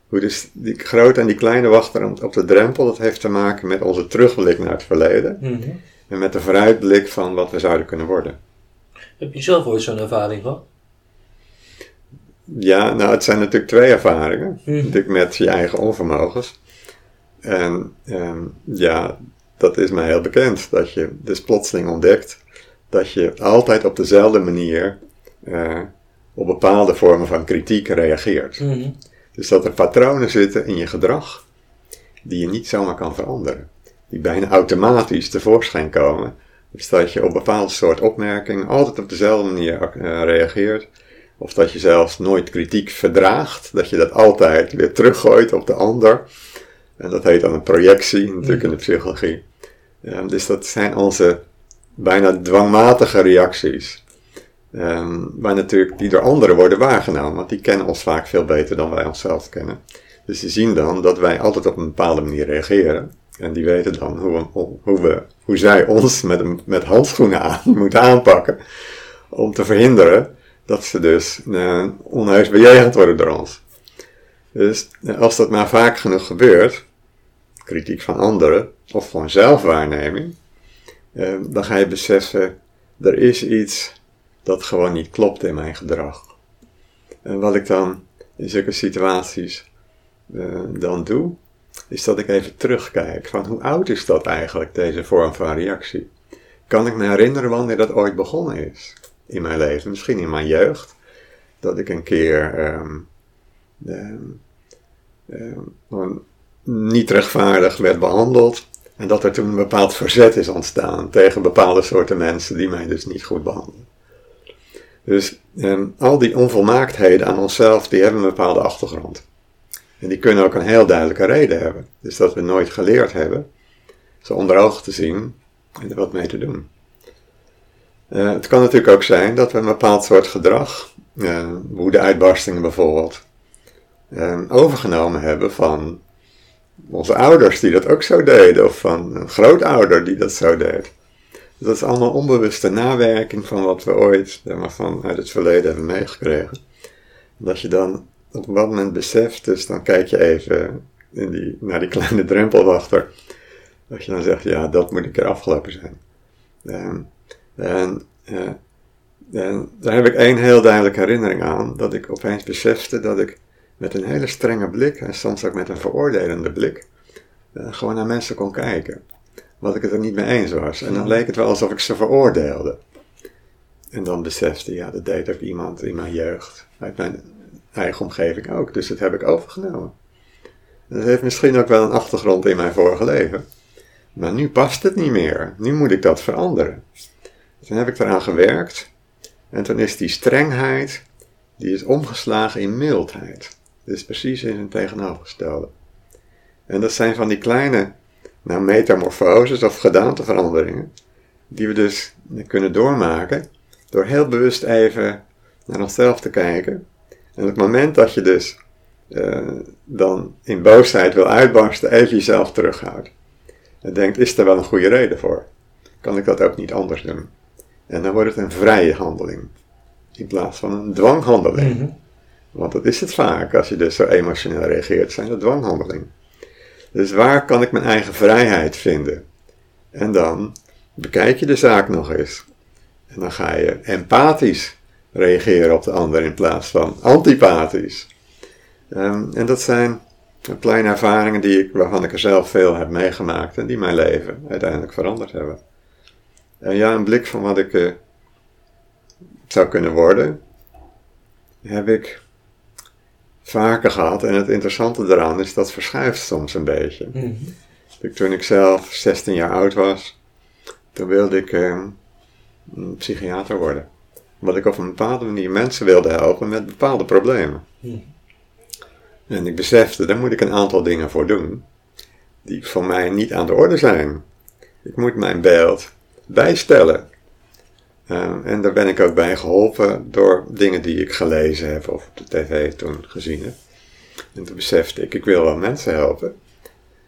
Hoe dus die grote en die kleine wachter op de drempel, dat heeft te maken met onze terugblik naar het verleden. Mhm. En met de vooruitblik van wat we zouden kunnen worden. Heb je zelf ooit zo'n ervaring gehad? Ja, nou het zijn natuurlijk twee ervaringen. Mhm. Natuurlijk met je eigen onvermogens. En ehm, ja, dat is mij heel bekend. Dat je dus plotseling ontdekt dat je altijd op dezelfde manier uh, op bepaalde vormen van kritiek reageert. Mhm. Dus dat er patronen zitten in je gedrag die je niet zomaar kan veranderen. Die bijna automatisch tevoorschijn komen. Dus dat je op bepaalde soort opmerkingen altijd op dezelfde manier uh, reageert. Of dat je zelfs nooit kritiek verdraagt. Dat je dat altijd weer teruggooit op de ander. En dat heet dan een projectie, natuurlijk in de psychologie. Ja, dus dat zijn onze bijna dwangmatige reacties. Um, waar natuurlijk die door anderen worden waargenomen, want die kennen ons vaak veel beter dan wij onszelf kennen. Dus die zien dan dat wij altijd op een bepaalde manier reageren. En die weten dan hoe, we, hoe, we, hoe zij ons met, met handschoenen aan moeten aanpakken. Om te verhinderen dat ze dus uh, onheus bejegend worden door ons. Dus als dat maar vaak genoeg gebeurt, kritiek van anderen of van zelfwaarneming, uh, dan ga je beseffen, er is iets dat gewoon niet klopt in mijn gedrag. En wat ik dan in zulke situaties uh, dan doe, is dat ik even terugkijk van hoe oud is dat eigenlijk, deze vorm van reactie. Kan ik me herinneren wanneer dat ooit begonnen is in mijn leven, misschien in mijn jeugd, dat ik een keer um, um, niet rechtvaardig werd behandeld en dat er toen een bepaald verzet is ontstaan tegen bepaalde soorten mensen die mij dus niet goed behandelen. Dus um, al die onvolmaaktheden aan onszelf, die hebben een bepaalde achtergrond. En die kunnen ook een heel duidelijke reden hebben. Dus dat we nooit geleerd hebben ze onder ogen te zien en er wat mee te doen. Uh, het kan natuurlijk ook zijn dat we een bepaald soort gedrag, uh, woede-uitbarstingen bijvoorbeeld, uh, overgenomen hebben van onze ouders die dat ook zo deden, of van een grootouder die dat zo deed. Dat is allemaal onbewuste nawerking van wat we ooit van uit het verleden hebben meegekregen. Dat je dan op een moment beseft, dus dan kijk je even in die, naar die kleine drempelwachter. Dat je dan zegt, ja, dat moet een keer afgelopen zijn. En, en, eh, en daar heb ik één heel duidelijke herinnering aan, dat ik opeens besefte dat ik met een hele strenge blik, en soms ook met een veroordelende blik, uh, gewoon naar mensen kon kijken. Wat ik het er niet mee eens was. En dan leek het wel alsof ik ze veroordeelde. En dan besefte, ja, dat deed ook iemand in mijn jeugd, uit mijn eigen omgeving ook. Dus dat heb ik overgenomen. Dat heeft misschien ook wel een achtergrond in mijn vorige leven. Maar nu past het niet meer. Nu moet ik dat veranderen. Toen heb ik eraan gewerkt. En toen is die strengheid, die is omgeslagen in mildheid. Dus precies in een tegenovergestelde. En dat zijn van die kleine nou, metamorfoses of gedaanteveranderingen. Die we dus kunnen doormaken door heel bewust even naar onszelf te kijken en op het moment dat je dus eh, dan in boosheid wil uitbarsten, even jezelf terughoudt. En denkt, is er wel een goede reden voor? Kan ik dat ook niet anders doen? En dan wordt het een vrije handeling. In plaats van een dwanghandeling. Mhm. Want dat is het vaak, als je dus zo emotioneel reageert, zijn dat dwanghandelingen. Dus waar kan ik mijn eigen vrijheid vinden? En dan bekijk je de zaak nog eens. En dan ga je empathisch reageren op de ander in plaats van antipathisch. Ehm, en dat zijn kleine ervaringen die waarvan ik er zelf veel heb meegemaakt en die mijn leven uiteindelijk veranderd hebben. En ja, een blik van wat ik eh, zou kunnen worden, heb ik vaker gehad. En het interessante daaraan is dat verschuift soms een beetje. Mhm. Toen ik zelf 16 jaar oud was, toen wilde ik eh, een psychiater worden. Omdat ik op een bepaalde manier mensen wilde helpen met bepaalde problemen. Mhm. En ik besefte, daar moet ik een aantal dingen voor doen. Die voor mij niet aan de orde zijn. Ik moet mijn beeld bijstellen. Eh, en daar ben ik ook bij geholpen door dingen die ik gelezen heb of op de tv toen gezien heb. En toen besefte ik, ik wil wel mensen helpen,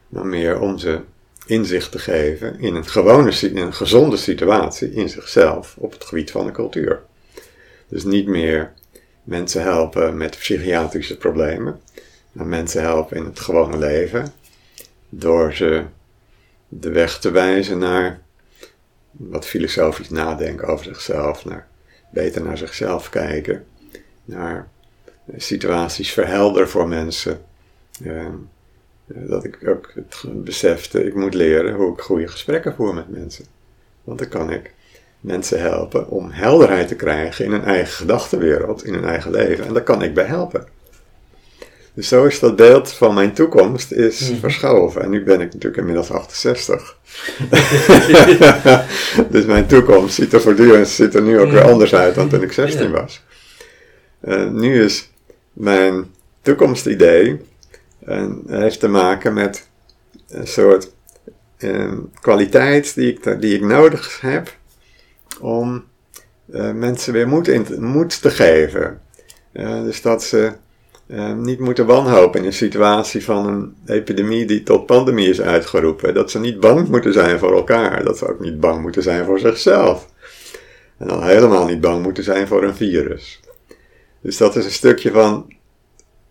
maar meer om ze inzicht te geven in een gewone, in een gezonde situatie in zichzelf op het gebied van de cultuur. Dus niet meer mensen helpen met psychiatrische problemen, maar mensen helpen in het gewone leven door ze de weg te wijzen naar wat filosofisch nadenken over zichzelf, naar beter naar zichzelf kijken, naar situaties verhelderen voor mensen. Eh, dat ik ook het besefte, ik moet leren hoe ik goede gesprekken voer met mensen. Want dan kan ik mensen helpen om helderheid te krijgen in hun eigen gedachtenwereld, in hun eigen leven. En daar kan ik bij helpen. Dus zo is dat beeld van mijn toekomst is Mhm. verschoven. En nu ben ik natuurlijk inmiddels 68. dus mijn toekomst ziet er voortdurend ziet er nu ook weer anders uit dan toen ik 16 Ja. was. Eh, nu is mijn toekomstidee en heeft te maken met een soort eh, kwaliteit die ik, die ik nodig heb om eh, mensen weer moed, in te, moed te geven. Eh, dus dat ze eh, niet moeten wanhopen in een situatie van een epidemie die tot pandemie is uitgeroepen. Dat ze niet bang moeten zijn voor elkaar. Dat ze ook niet bang moeten zijn voor zichzelf. En al helemaal niet bang moeten zijn voor een virus. Dus dat is een stukje van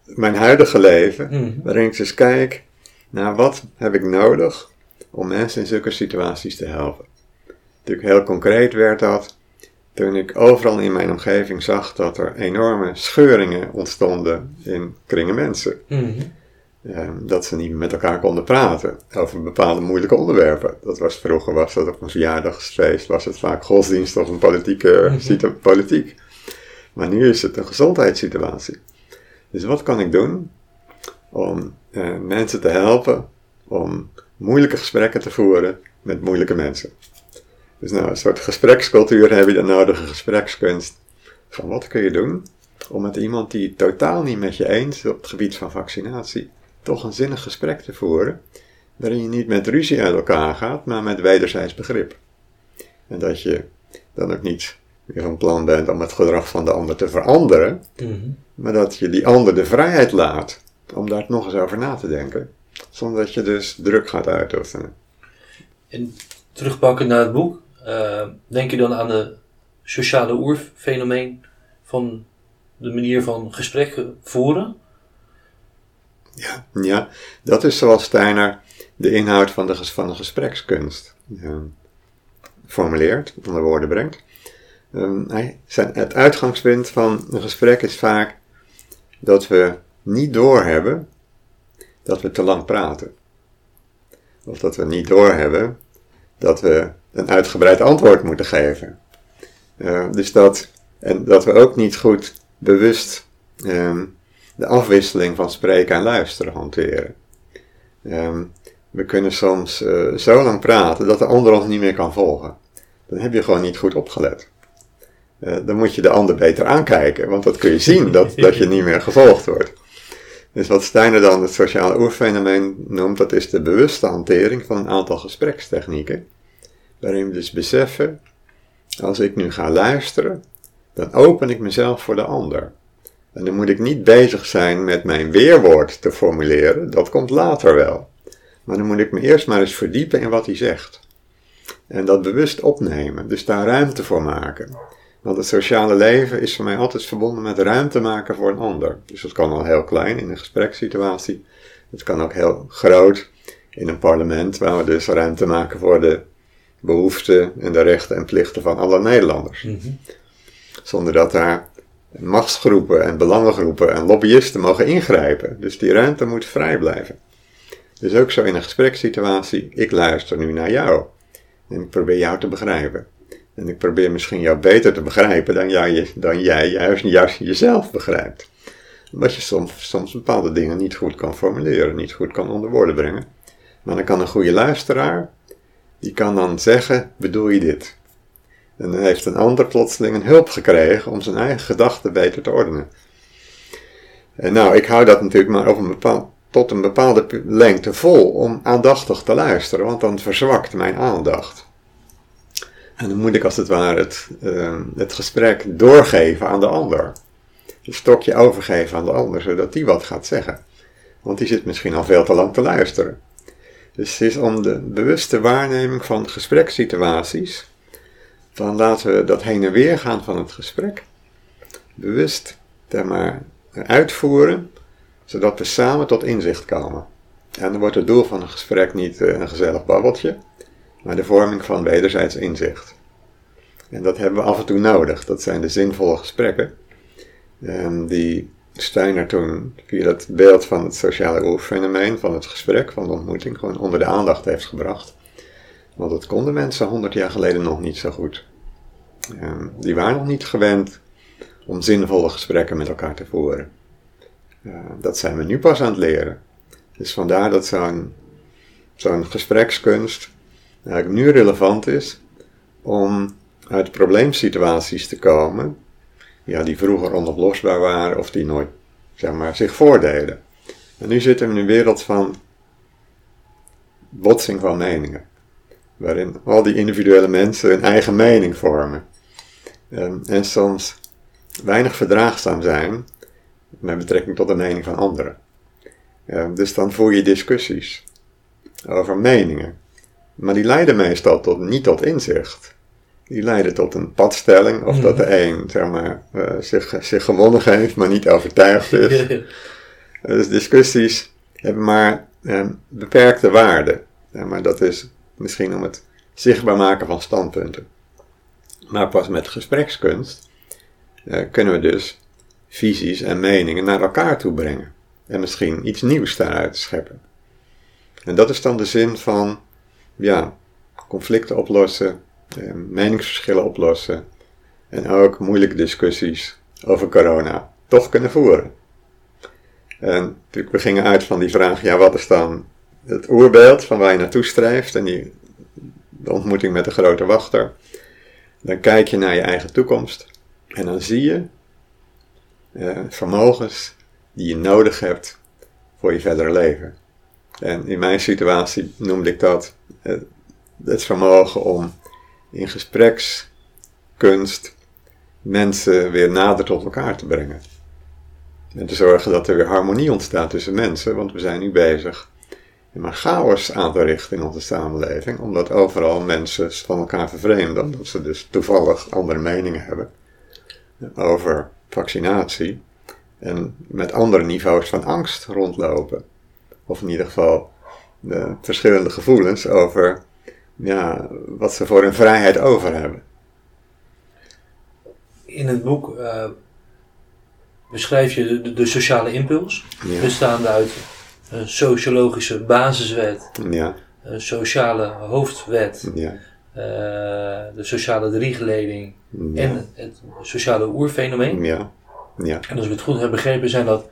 mijn huidige leven, Mhm. waarin ik eens kijk naar wat heb ik nodig om mensen in zulke situaties te helpen. Natuurlijk heel concreet werd dat toen ik overal in mijn omgeving zag dat er enorme scheuringen ontstonden in kringen mensen. Mhm. Eh, dat ze niet met elkaar konden praten over bepaalde moeilijke onderwerpen. Dat was vroeger was dat op een verjaardagsfeest, was het vaak godsdienst of een politieke situ- politiek. Maar nu is het een gezondheidssituatie. Dus wat kan ik doen om eh, mensen te helpen om moeilijke gesprekken te voeren met moeilijke mensen? Dus nou, een soort gesprekscultuur heb je de nodige gesprekskunst. Van wat kun je doen om met iemand die het totaal niet met je eens is op het gebied van vaccinatie, toch een zinnig gesprek te voeren, waarin je niet met ruzie uit elkaar gaat, maar met wederzijds begrip. En dat je dan ook niet weer van plan bent om het gedrag van de ander te veranderen, Mhm. maar dat je die ander de vrijheid laat om daar nog eens over na te denken, zonder dat je dus druk gaat uitoefenen. En terugpakken naar het boek, eh, denk je dan aan de sociale oerfenomeen van de manier van gesprekken voeren? Ja, ja, dat is zoals Steiner de inhoud van de, van de gesprekskunst eh, formuleert, onder woorden brengt. Ehm, zijn, het uitgangspunt van een gesprek is vaak dat we niet doorhebben dat we te lang praten. Of dat we niet doorhebben dat we een uitgebreid antwoord moeten geven. Eh, dus dat, en dat we ook niet goed bewust ehm, de afwisseling van spreken en luisteren hanteren. Ehm, we kunnen soms eh, zo lang praten dat de ander ons niet meer kan volgen. Dan heb je gewoon niet goed opgelet. Eh, dan moet je de ander beter aankijken, want dat kun je zien, dat, dat je niet meer gevolgd wordt. Dus wat Steiner dan het sociale oerfenomeen noemt, dat is de bewuste hantering van een aantal gesprekstechnieken. Waarin we dus beseffen, als ik nu ga luisteren, dan open ik mezelf voor de ander. En dan moet ik niet bezig zijn met mijn weerwoord te formuleren, dat komt later wel. Maar dan moet ik me eerst maar eens verdiepen in wat hij zegt. En dat bewust opnemen, dus daar ruimte voor maken. Want het sociale leven is voor mij altijd verbonden met ruimte maken voor een ander. Dus dat kan al heel klein in een gesprekssituatie. Het kan ook heel groot in een parlement, waar we dus ruimte maken voor de behoeften en de rechten en plichten van alle Nederlanders. Zonder dat daar machtsgroepen en belangengroepen en lobbyisten mogen ingrijpen. Dus die ruimte moet vrij blijven. Dus ook zo in een gesprekssituatie, ik luister nu naar jou. En ik probeer jou te begrijpen. En ik probeer misschien jou beter te begrijpen dan jij, dan jij juist, juist jezelf begrijpt. Omdat je soms, soms bepaalde dingen niet goed kan formuleren, niet goed kan onder woorden brengen. Maar dan kan een goede luisteraar, die kan dan zeggen, bedoel je dit? En dan heeft een ander plotseling een hulp gekregen om zijn eigen gedachten beter te ordenen. En nou, ik hou dat natuurlijk maar een tot een bepaalde lengte vol om aandachtig te luisteren, want dan verzwakt mijn aandacht. En dan moet ik als het ware het, uh, het gesprek doorgeven aan de ander. Een stokje overgeven aan de ander, zodat die wat gaat zeggen. Want die zit misschien al veel te lang te luisteren. Dus het is om de bewuste waarneming van gesprekssituaties. Dan laten we dat heen en weer gaan van het gesprek. Bewust daar maar uitvoeren, zodat we samen tot inzicht komen. En dan wordt het doel van een gesprek niet een gezellig babbeltje, maar de vorming van wederzijds inzicht. En dat hebben we af en toe nodig. Dat zijn de zinvolle gesprekken. Um, die Steiner toen via dat beeld van het sociale oerfenomeen, van het gesprek, van de ontmoeting, gewoon onder de aandacht heeft gebracht. Want dat konden mensen honderd jaar geleden nog niet zo goed. Um, die waren nog niet gewend om zinvolle gesprekken met elkaar te voeren. Uh, dat zijn we nu pas aan het leren. Dus vandaar dat zo'n zo'n gesprekskunst eigenlijk nu relevant is om uit probleemsituaties te komen, ja, die vroeger onoplosbaar waren of die nooit zeg maar, zich voordeden. En nu zitten we in een wereld van botsing van meningen, waarin al die individuele mensen hun eigen mening vormen. Um, en soms weinig verdraagzaam zijn met betrekking tot de mening van anderen. Um, dus dan voer je discussies over meningen. Maar die leiden meestal tot, niet tot inzicht. Die leiden tot een padstelling, of dat de een zeg maar, uh, zich, zich gewonnen heeft, maar niet overtuigd is. dus discussies hebben maar um, beperkte waarde. Ja, maar dat is misschien om het zichtbaar maken van standpunten. Maar pas met gesprekskunst uh, kunnen we dus visies en meningen naar elkaar toe brengen. En misschien iets nieuws daaruit scheppen. En dat is dan de zin van ja, conflicten oplossen, eh, meningsverschillen oplossen en ook moeilijke discussies over corona toch kunnen voeren. En natuurlijk, we gingen uit van die vraag, ja, wat is dan het oerbeeld van waar je naartoe strijft en die, de ontmoeting met de grote wachter. Dan kijk je naar je eigen toekomst en dan zie je eh, vermogens die je nodig hebt voor je verdere leven. En in mijn situatie noemde ik dat eh, het vermogen om in gesprekskunst mensen weer nader tot elkaar te brengen. En te zorgen dat er weer harmonie ontstaat tussen mensen, want we zijn nu bezig maar chaos aan te richten in onze samenleving, omdat overal mensen van elkaar vervreemden, omdat ze dus toevallig andere meningen hebben over vaccinatie en met andere niveaus van angst rondlopen. Of in ieder geval de verschillende gevoelens over ja, wat ze voor hun vrijheid over hebben. In het boek uh, beschrijf je de, de sociale impuls, ja. bestaande uit een sociologische basiswet, ja. een sociale hoofdwet, ja. uh, de sociale driegeleding en het sociale oerfenomeen. Ja. Ja. En als ik het goed heb begrepen, zijn dat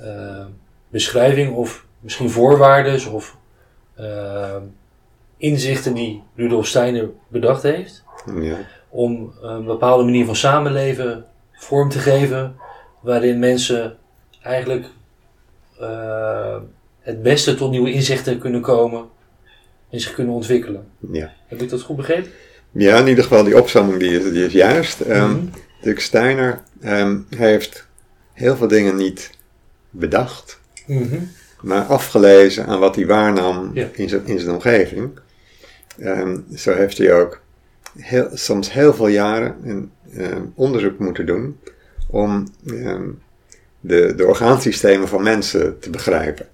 uh, beschrijving of misschien voorwaarden of uh, inzichten die Rudolf Steiner bedacht heeft. Ja. Om een bepaalde manier van samenleven vorm te geven, waarin mensen eigenlijk uh, het beste tot nieuwe inzichten kunnen komen en zich kunnen ontwikkelen. Ja. Heb ik dat goed begrepen? Ja, in ieder geval die opzomming die is, die is juist. Mm -hmm. Steiner um, heeft heel veel dingen niet bedacht, Mhm. Maar afgelezen aan wat hij waarnam Ja. in, zijn, in zijn omgeving. En zo heeft hij ook heel, soms heel veel jaren een, ehm, onderzoek moeten doen om ehm, de, de orgaansystemen van mensen te begrijpen.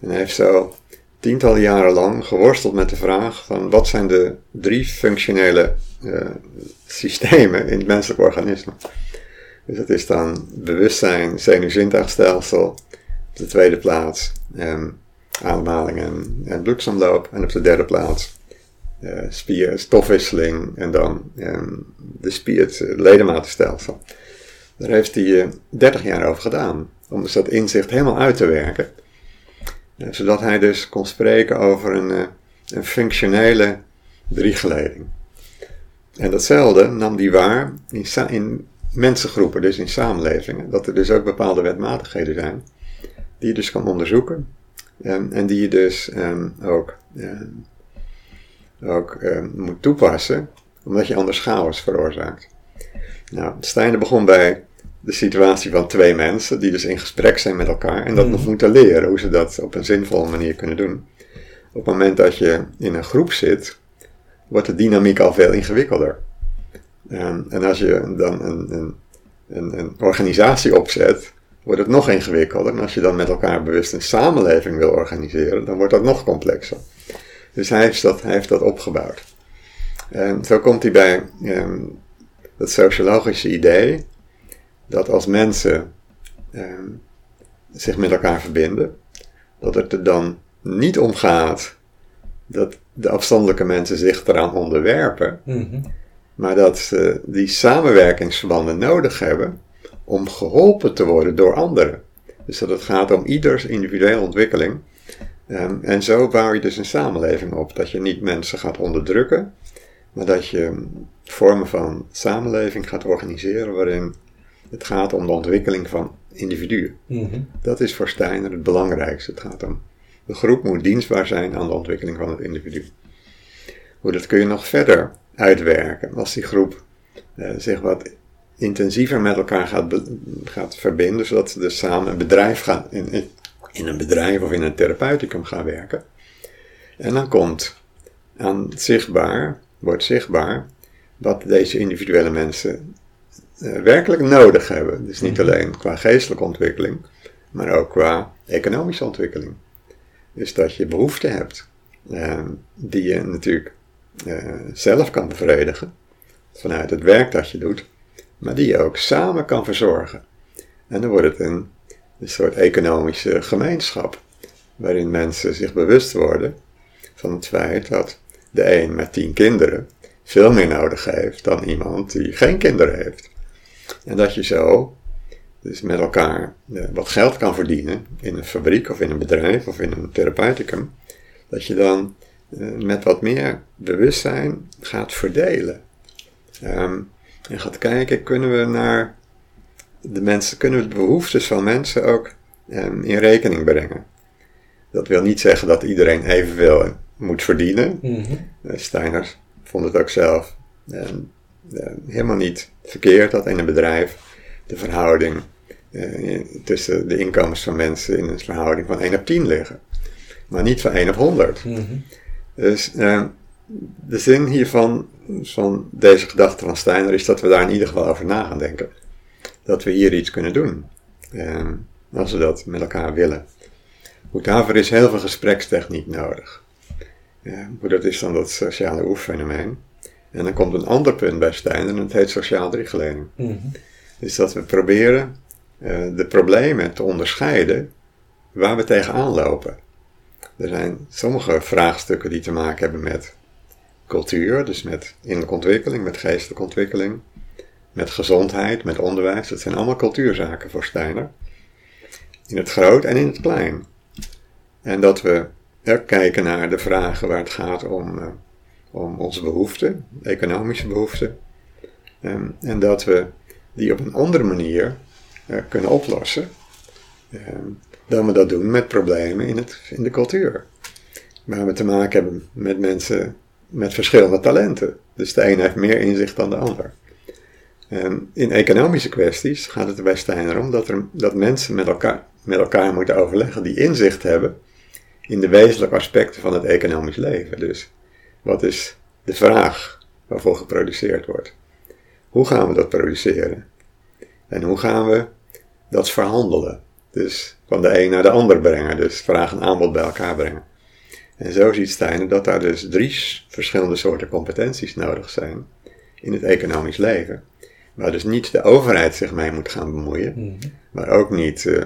En hij heeft zo tientallen jaren lang geworsteld met de vraag van wat zijn de drie functionele eh, systemen in het menselijk organisme. Dus dat is dan bewustzijn, zenuwzintuigstelsel, op de tweede plaats ehm, ademhaling en, en bloedsomloop en op de derde plaats eh, spier, stofwisseling en dan ehm, de spier, het eh, ledematenstelsel. Daar heeft hij eh, 30 jaar over gedaan om dus dat inzicht helemaal uit te werken. Eh, zodat hij dus kon spreken over een, eh, een functionele driegeleding. En datzelfde nam hij waar in, in mensengroepen, dus in samenlevingen. Dat er dus ook bepaalde wetmatigheden zijn die je dus kan onderzoeken. En, en die je dus ehm, ook, ehm, ook ehm, moet toepassen, omdat je anders chaos veroorzaakt. Nou, Steiner begon bij de situatie van twee mensen die dus in gesprek zijn met elkaar en dat nog moeten leren hoe ze dat op een zinvolle manier kunnen doen. Op het moment dat je in een groep zit, wordt de dynamiek al veel ingewikkelder. En, en als je dan een, een, een, een organisatie opzet, wordt het nog ingewikkelder. En als je dan met elkaar bewust een samenleving wil organiseren, dan wordt dat nog complexer. Dus hij heeft dat, hij heeft dat opgebouwd. En zo komt hij bij ehm, het sociologische idee dat als mensen ehm, zich met elkaar verbinden, dat het er dan niet om gaat dat de afstandelijke mensen zich eraan onderwerpen, Mhm. maar dat ze die samenwerkingsverbanden nodig hebben om geholpen te worden door anderen. Dus dat het gaat om ieders individuele ontwikkeling. Ehm, en zo bouw je dus een samenleving op. Dat je niet mensen gaat onderdrukken, maar dat je vormen van samenleving gaat organiseren waarin het gaat om de ontwikkeling van individuen. Mhm. Dat is voor Steiner het belangrijkste. Het gaat om de groep moet dienstbaar zijn aan de ontwikkeling van het individu. Hoe dat kun je nog verder uitwerken als die groep eh, zich wat intensiever met elkaar gaat, gaat verbinden, zodat ze dus samen een bedrijf gaan, in, in, een bedrijf of in een therapeuticum gaan werken. En dan komt aan zichtbaar, wordt zichtbaar, wat deze individuele mensen eh, werkelijk nodig hebben. Dus niet alleen qua geestelijke ontwikkeling, maar ook qua economische ontwikkeling. Dus dat je behoeften hebt, eh, die je natuurlijk eh, zelf kan bevredigen, vanuit het werk dat je doet, maar die je ook samen kan verzorgen. En dan wordt het een, een soort economische gemeenschap, waarin mensen zich bewust worden van het feit dat de een met tien kinderen veel meer nodig heeft dan iemand die geen kinderen heeft. En dat je zo dus met elkaar eh, wat geld kan verdienen in een fabriek of in een bedrijf of in een therapeuticum, dat je dan eh, met wat meer bewustzijn gaat verdelen. Ehm, en gaat kijken, kunnen we naar de mensen, kunnen we de behoeftes van mensen ook ehm, in rekening brengen. Dat wil niet zeggen dat iedereen evenveel moet verdienen. Mhm. Eh, Steiner vond het ook zelf eh, eh, helemaal niet verkeerd dat in een bedrijf de verhouding eh, tussen de inkomens van mensen in een verhouding van 1 op 10 liggen. Maar niet van 1 op 100. Mhm. Dus eh, de zin hiervan, van deze gedachte van Steiner, is dat we daar in ieder geval over na gaan denken. Dat we hier iets kunnen doen. eh, als we dat met elkaar willen. Goed, daarvoor is heel veel gesprekstechniek nodig. Ja, maar dat is dan dat sociale oeffenomeen. En dan komt een ander punt bij Steiner en dat heet sociaal driegeleding. Mhm. Dus dat we proberen eh, de problemen te onderscheiden waar we tegenaan lopen. Er zijn sommige vraagstukken die te maken hebben met cultuur, dus met innerlijke ontwikkeling, met geestelijke ontwikkeling, met gezondheid, met onderwijs. Dat zijn allemaal cultuurzaken voor Steiner. In het groot en in het klein. En dat we ook kijken naar de vragen waar het gaat om, eh, om onze behoeften, economische behoeften. Ehm, en dat we die op een andere manier eh, kunnen oplossen ehm, dan we dat doen met problemen in, het, in de cultuur. Waar we te maken hebben met mensen met verschillende talenten. Dus de een heeft meer inzicht dan de ander. En in economische kwesties gaat het er bij Steiner om dat, er, dat mensen met elkaar, met elkaar moeten overleggen die inzicht hebben in de wezenlijke aspecten van het economisch leven. Dus wat is de vraag waarvoor geproduceerd wordt? Hoe gaan we dat produceren? En hoe gaan we dat verhandelen? Dus van de een naar de ander brengen, dus vraag en aanbod bij elkaar brengen. En zo ziet Steiner dat daar dus drie verschillende soorten competenties nodig zijn in het economisch leven. Waar dus niet de overheid zich mee moet gaan bemoeien, mm maar ook niet uh,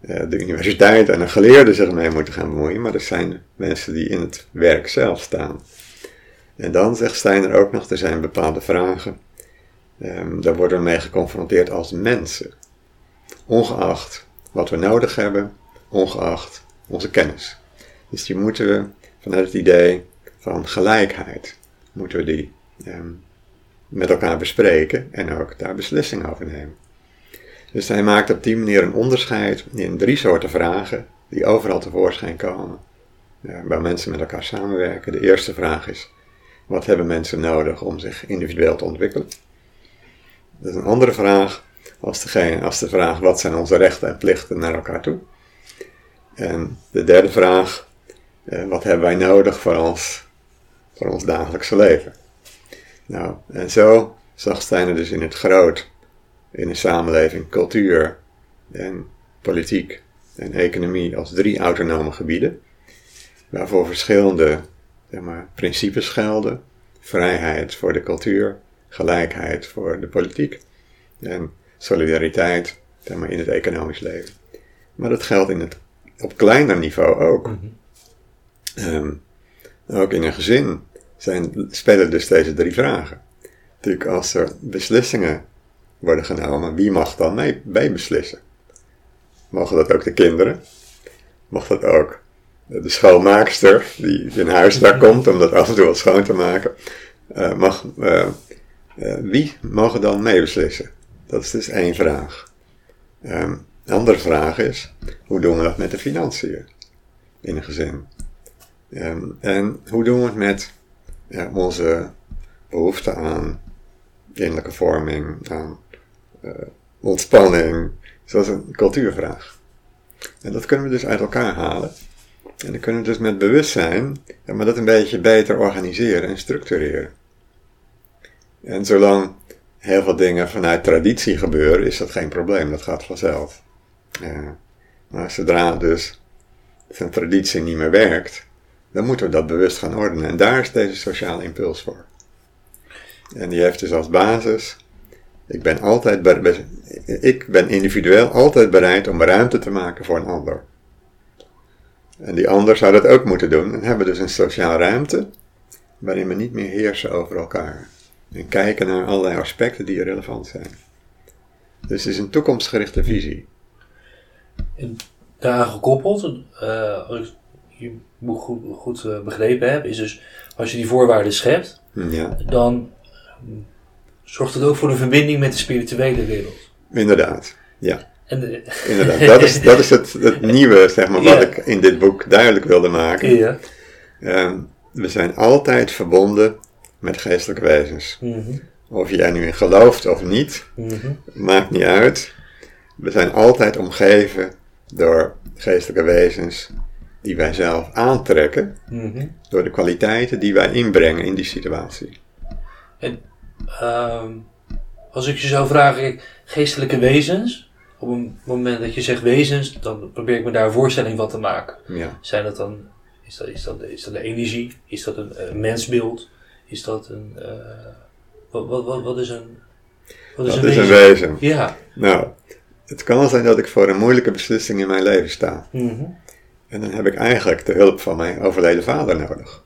de universiteit en een geleerde zich mee moeten gaan bemoeien, maar er zijn mensen die in het werk zelf staan. En dan zegt Steiner ook nog, er zijn bepaalde vragen, um, daar worden we mee geconfronteerd als mensen. Ongeacht wat we nodig hebben, ongeacht onze kennis. Dus die moeten we vanuit het idee van gelijkheid, moeten we die um, met elkaar bespreken en ook daar beslissingen over nemen. Dus hij maakt op die manier een onderscheid in drie soorten vragen die overal tevoorschijn komen. waar mensen met elkaar samenwerken. De eerste vraag is: wat hebben mensen nodig om zich individueel te ontwikkelen? Dat is een andere vraag als de vraag: wat zijn onze rechten en plichten naar elkaar toe? En de derde vraag: eh, wat hebben wij nodig voor ons, voor ons dagelijkse leven? Nou, en zo zag Steiner dus in het groot, in een samenleving, cultuur en politiek en economie als drie autonome gebieden, waarvoor verschillende zeg maar, principes gelden. Vrijheid voor de cultuur, gelijkheid voor de politiek en solidariteit zeg maar, in het economisch leven. Maar dat geldt in het, op kleiner niveau ook. Mm ook in een gezin zijn, spelen dus deze drie vragen. Natuurlijk, als er beslissingen worden genomen, wie mag dan mee, mee beslissen? Mogen dat ook de kinderen? Mag dat ook de schoonmaakster die in huis daar komt om dat af en toe wat schoon te maken? Uh, mag, uh, uh, wie mogen dan meebeslissen? Dat is dus één vraag. Um, een andere vraag is, hoe doen we dat met de financiën in een gezin? Um, en hoe doen we het met ja, onze behoefte aan innerlijke vorming, aan uh, ontspanning. zoals een cultuurvraag. En dat kunnen we dus uit elkaar halen. En dan kunnen we dus met bewustzijn, ja, maar dat een beetje beter organiseren en structureren. En zolang heel veel dingen vanuit traditie gebeuren, is dat geen probleem, dat gaat vanzelf. Ja. Maar zodra dus zijn traditie niet meer werkt, dan moeten we dat bewust gaan ordenen. En daar is deze sociale impuls voor. En die heeft dus als basis, ik ben altijd, ik ben individueel altijd bereid om ruimte te maken voor een ander. En die ander zou dat ook moeten doen. En hebben dus een sociale ruimte waarin we niet meer heersen over elkaar. En kijken naar allerlei aspecten die relevant zijn. Dus het is een toekomstgerichte visie. En daaraan gekoppeld, ik je boek goed, goed uh, begrepen heb, is dus als je die voorwaarden schept, ja. dan zorgt het ook voor een verbinding met de spirituele wereld. Inderdaad, ja. En Inderdaad, dat is, dat is het, het nieuwe, zeg maar, wat ik in dit boek duidelijk wilde maken. Ja. Um, we zijn altijd verbonden met geestelijke wezens. Mm -hmm. Of jij nu in gelooft of niet, mm -hmm. maakt niet uit. We zijn altijd omgeven door geestelijke wezens die wij zelf aantrekken, mm -hmm. door de kwaliteiten die wij inbrengen in die situatie. En uh, als ik je zou vragen, geestelijke wezens, op een moment dat je zegt wezens, dan probeer ik me daar een voorstelling van te maken. Ja. Zijn dat dan, is dat, is dat, is dat een energie? Is dat een, een mensbeeld? Is dat een, uh, wat, wat, wat, wat is een, wat is, een, is wezen? een wezen? Ja. Nou, het kan zijn dat ik voor een moeilijke beslissing in mijn leven sta. Mm En dan heb ik eigenlijk de hulp van mijn overleden vader nodig.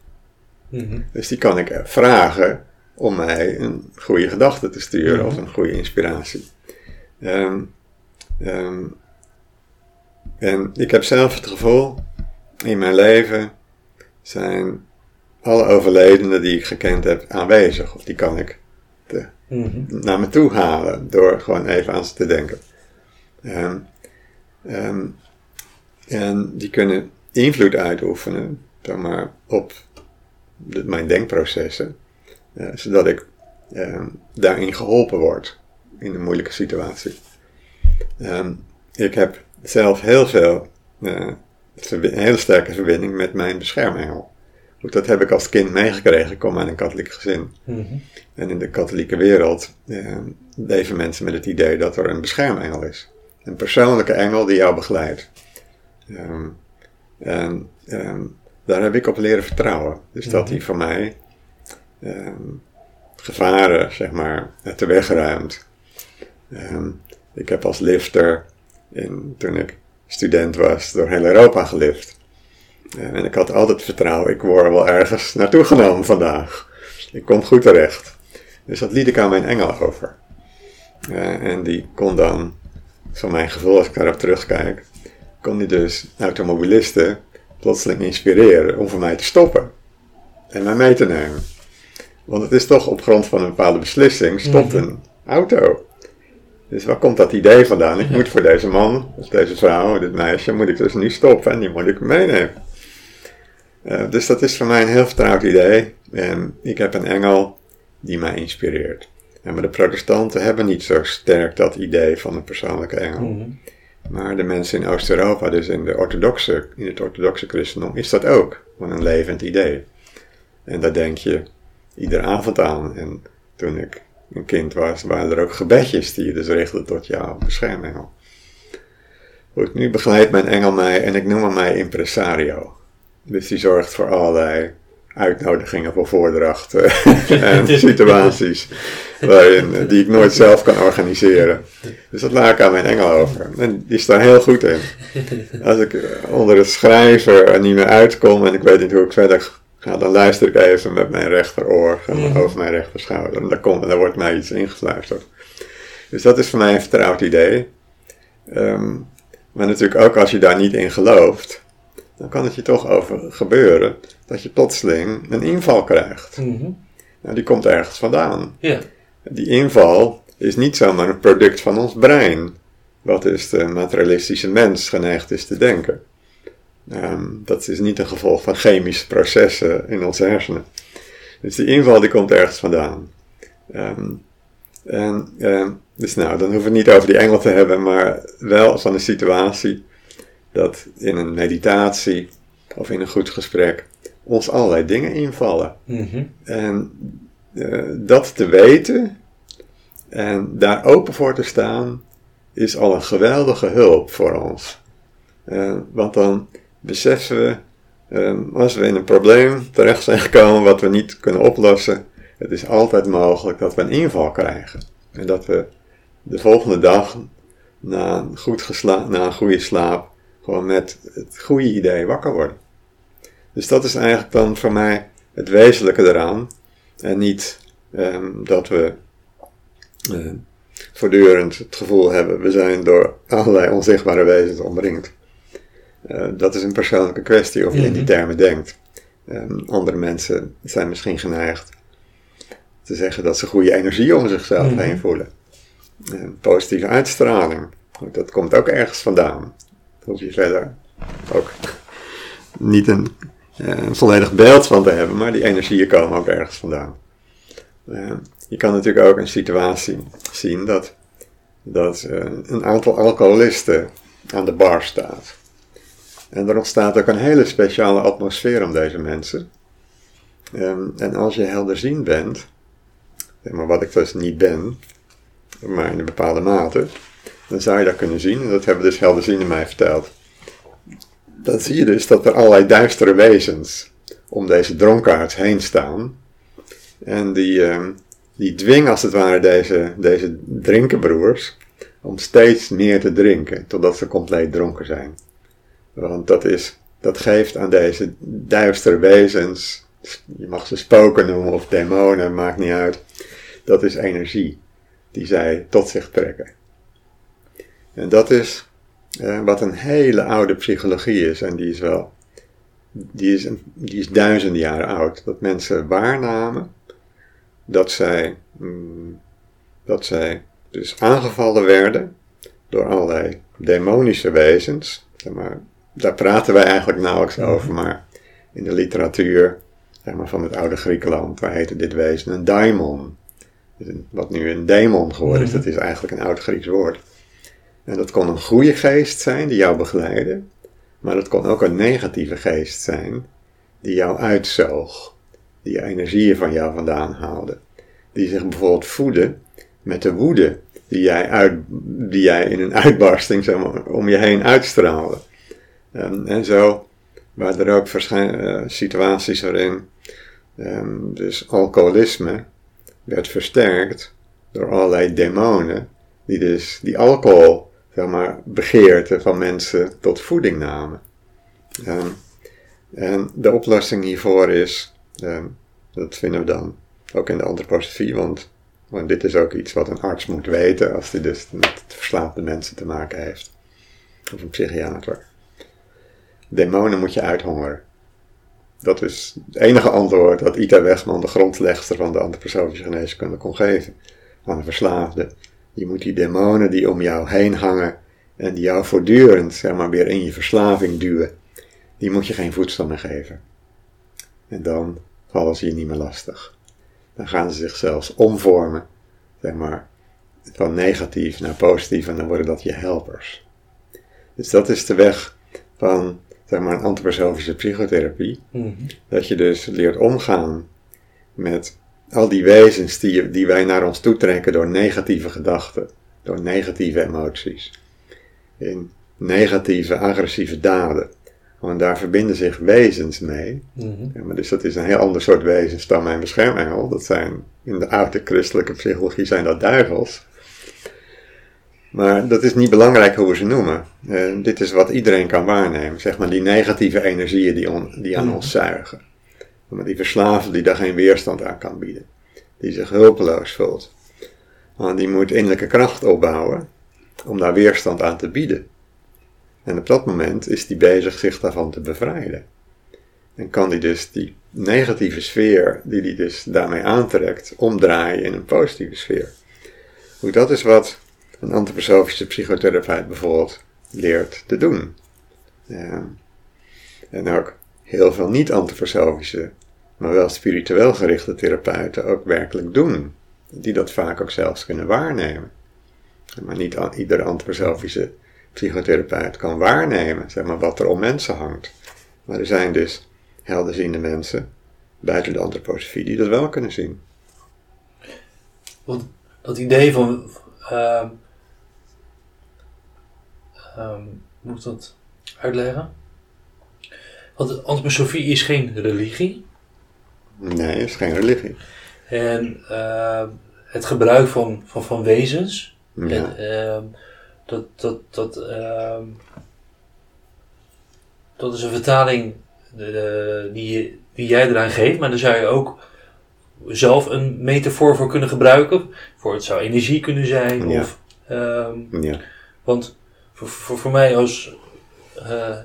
Mm -hmm. Dus die kan ik vragen om mij een goede gedachte te sturen mhm. of een goede inspiratie. Um, um, en ik heb zelf het gevoel, in mijn leven zijn alle overledenen die ik gekend heb aanwezig. Of die kan ik te, mm naar me toe halen door gewoon even aan ze te denken. Um, en die kunnen invloed uitoefenen zeg maar, op de, mijn denkprocessen. Eh, zodat ik uh, daarin geholpen word. in een moeilijke situatie. Ehm, ik heb zelf heel veel, uh, een hele sterke verbinding met mijn beschermengel. Dat heb ik als kind meegekregen. Ik kom uit een katholiek gezin. Mhm. En in de katholieke wereld uh, leven mensen met het idee dat er een beschermengel is. Een persoonlijke engel die jou begeleidt. Ehm, en ehm, daar heb ik op leren vertrouwen. Dus dat hij voor mij gevaren, zeg maar, uit de weg ruimt. ik heb als lifter, in, toen ik student was, door heel Europa gelift. en ik had altijd vertrouwen, ik word wel ergens naartoe genomen vandaag. Ik kom goed terecht. Dus dat liet ik aan mijn engel over. en die kon dan, van mijn gevoel als ik daarop terugkijk, kon die dus automobilisten plotseling inspireren om voor mij te stoppen. En mij mee te nemen. Want het is toch op grond van een bepaalde beslissing stopt mhm. een auto. Dus waar komt dat idee vandaan? Ik moet voor deze man, deze vrouw, dit meisje, moet ik dus nu stoppen en die moet ik meenemen. Uh, dus dat is voor mij een heel vertrouwd idee. En ik heb een engel die mij inspireert. En maar de protestanten hebben niet zo sterk dat idee van een persoonlijke engel. Mhm. Maar de mensen in Oost-Europa, dus in, de orthodoxe, in het orthodoxe christendom, is dat ook. Gewoon een levend idee. En daar denk je iedere avond aan. En toen ik een kind was, waren er ook gebedjes die je dus richtte tot jouw beschermengel. Goed, nu begeleidt mijn engel mij en ik noem hem mij impresario. Dus die zorgt voor allerlei uitnodigingen voor voordrachten en situaties waarin, die ik nooit zelf kan organiseren. Dus dat laat ik aan mijn engel over. En die is daar heel goed in. Als ik onder het schrijven er niet meer uitkom en ik weet niet hoe ik verder ga, dan luister ik even met mijn rechteroor mm. over mijn rechterschouder. En daar, komt, daar wordt mij iets ingefluisterd. Dus dat is voor mij een vertrouwd idee. Ehm, maar natuurlijk ook als je daar niet in gelooft, dan kan het je toch over gebeuren dat je plotseling een inval krijgt. Mhm. Nou, die komt ergens vandaan. Ja. Die inval is niet zomaar een product van ons brein, wat is de materialistische mens geneigd is te denken. Ehm, dat is niet een gevolg van chemische processen in onze hersenen. Dus die inval die komt ergens vandaan. Ehm, en, ehm, dus nou, dan hoeven we het niet over die engel te hebben, maar wel van een situatie dat in een meditatie of in een goed gesprek ons allerlei dingen invallen. Mhm. En uh, dat te weten en daar open voor te staan, is al een geweldige hulp voor ons. Uh, want dan beseffen we, um, als we in een probleem terecht zijn gekomen wat we niet kunnen oplossen, het is altijd mogelijk dat we een inval krijgen. En dat we de volgende dag, na een, goed na een goede slaap, gewoon met het goede idee wakker worden. Dus dat is eigenlijk dan voor mij het wezenlijke eraan. En niet um, dat we uh, voortdurend het gevoel hebben, we zijn door allerlei onzichtbare wezens omringd. Uh, dat is een persoonlijke kwestie of je in die mhm. termen denkt. Um, andere mensen zijn misschien geneigd te zeggen dat ze goede energie om zichzelf mm heen voelen. Een positieve uitstraling. Dat komt ook ergens vandaan. Dat je verder ook niet een eh, een volledig beeld van te hebben, maar die energieën komen ook ergens vandaan. Uh, je kan natuurlijk ook een situatie zien dat, dat uh, een aantal alcoholisten aan de bar staat. En er ontstaat ook een hele speciale atmosfeer om deze mensen. Um, en als je helderzien bent, maar wat ik dus niet ben, maar in een bepaalde mate, dan zou je dat kunnen zien. En dat hebben dus helderzienden mij verteld dan zie je dus dat er allerlei duistere wezens om deze dronkaards heen staan. En die, uh, die dwingen als het ware deze, deze drinkenbroers om steeds meer te drinken, totdat ze compleet dronken zijn. Want dat, is, dat geeft aan deze duistere wezens, je mag ze spoken noemen of demonen, maakt niet uit, dat is energie die zij tot zich trekken. En dat is wat een hele oude psychologie is, en die is wel, die is, die is duizenden jaren oud, dat mensen waarnamen dat zij, mm, dat zij dus aangevallen werden door allerlei demonische wezens. Maar, daar praten wij eigenlijk nauwelijks mhm. over, maar in de literatuur zeg maar, van het oude Griekenland, waar heette dit wezen een daimon. wat nu een demon geworden is, Mhm. dat is eigenlijk een oud Grieks woord. En dat kon een goede geest zijn die jou begeleidde, maar dat kon ook een negatieve geest zijn die jou uitzoog, die energieën van jou vandaan haalde. Die zich bijvoorbeeld voedde met de woede die jij, uit, die jij in een uitbarsting zeg maar, om je heen uitstraalde. En, en zo waren er ook verschijn, eh, situaties waarin ehm, dus alcoholisme werd versterkt door allerlei demonen die dus die alcohol, zeg maar, begeerte van mensen tot voeding namen. En de oplossing hiervoor is, ehm, dat vinden we dan ook in de antroposofie, want, want dit is ook iets wat een arts moet weten als hij dus met verslaafde mensen te maken heeft. Of een psychiater. Demonen moet je uithongeren. Dat is het enige antwoord dat Ita Wegman, de grondlegster van de antroposofische geneeskunde, kon geven aan de verslaafde. Je moet die demonen die om jou heen hangen en die jou voortdurend zeg maar, weer in je verslaving duwen, die moet je geen voedsel meer geven. En dan vallen ze je niet meer lastig. Dan gaan ze zich zelfs omvormen, zeg maar, van negatief naar positief en dan worden dat je helpers. Dus dat is de weg van zeg maar, een antroposofische psychotherapie. Mhm. Dat je dus leert omgaan met al die wezens die, die wij naar ons toe trekken door negatieve gedachten, door negatieve emoties, in negatieve, agressieve daden. Want daar verbinden zich wezens mee. Mhm. Ja, maar dus dat is een heel ander soort wezens dan mijn beschermengel. Dat zijn, in de oude christelijke psychologie zijn dat duivels. Maar dat is niet belangrijk hoe we ze noemen. Eh, dit is wat iedereen kan waarnemen. Zeg maar die negatieve energieën die, on- die aan Mhm. ons zuigen. Maar die verslaafde die daar geen weerstand aan kan bieden. Die zich hulpeloos voelt. Die moet innerlijke kracht opbouwen om daar weerstand aan te bieden. En op dat moment is die bezig zich daarvan te bevrijden. En kan die dus die negatieve sfeer die die dus daarmee aantrekt, omdraaien in een positieve sfeer. Ook dat is wat een antroposofische psychotherapeut bijvoorbeeld leert te doen. En ook heel veel niet-antroposofische, maar wel spiritueel gerichte therapeuten ook werkelijk doen. Die dat vaak ook zelfs kunnen waarnemen. Maar niet iedere antroposofische psychotherapeut kan waarnemen zeg maar, wat er om mensen hangt. Maar er zijn dus helderziende mensen buiten de antroposofie die dat wel kunnen zien. Want dat idee van. ehm, hoe moet dat uitleggen? Want antroposofie is geen religie. Nee, het is geen religie. En ehm, het gebruik van, van, van wezens. Ja, En, ehm, dat, dat, dat, ehm, dat is een vertaling eh, die, die jij eraan geeft, maar daar zou je ook zelf een metafoor voor kunnen gebruiken. Voor het zou energie kunnen zijn. Ja. Of, ja, want voor, voor, voor mij als eh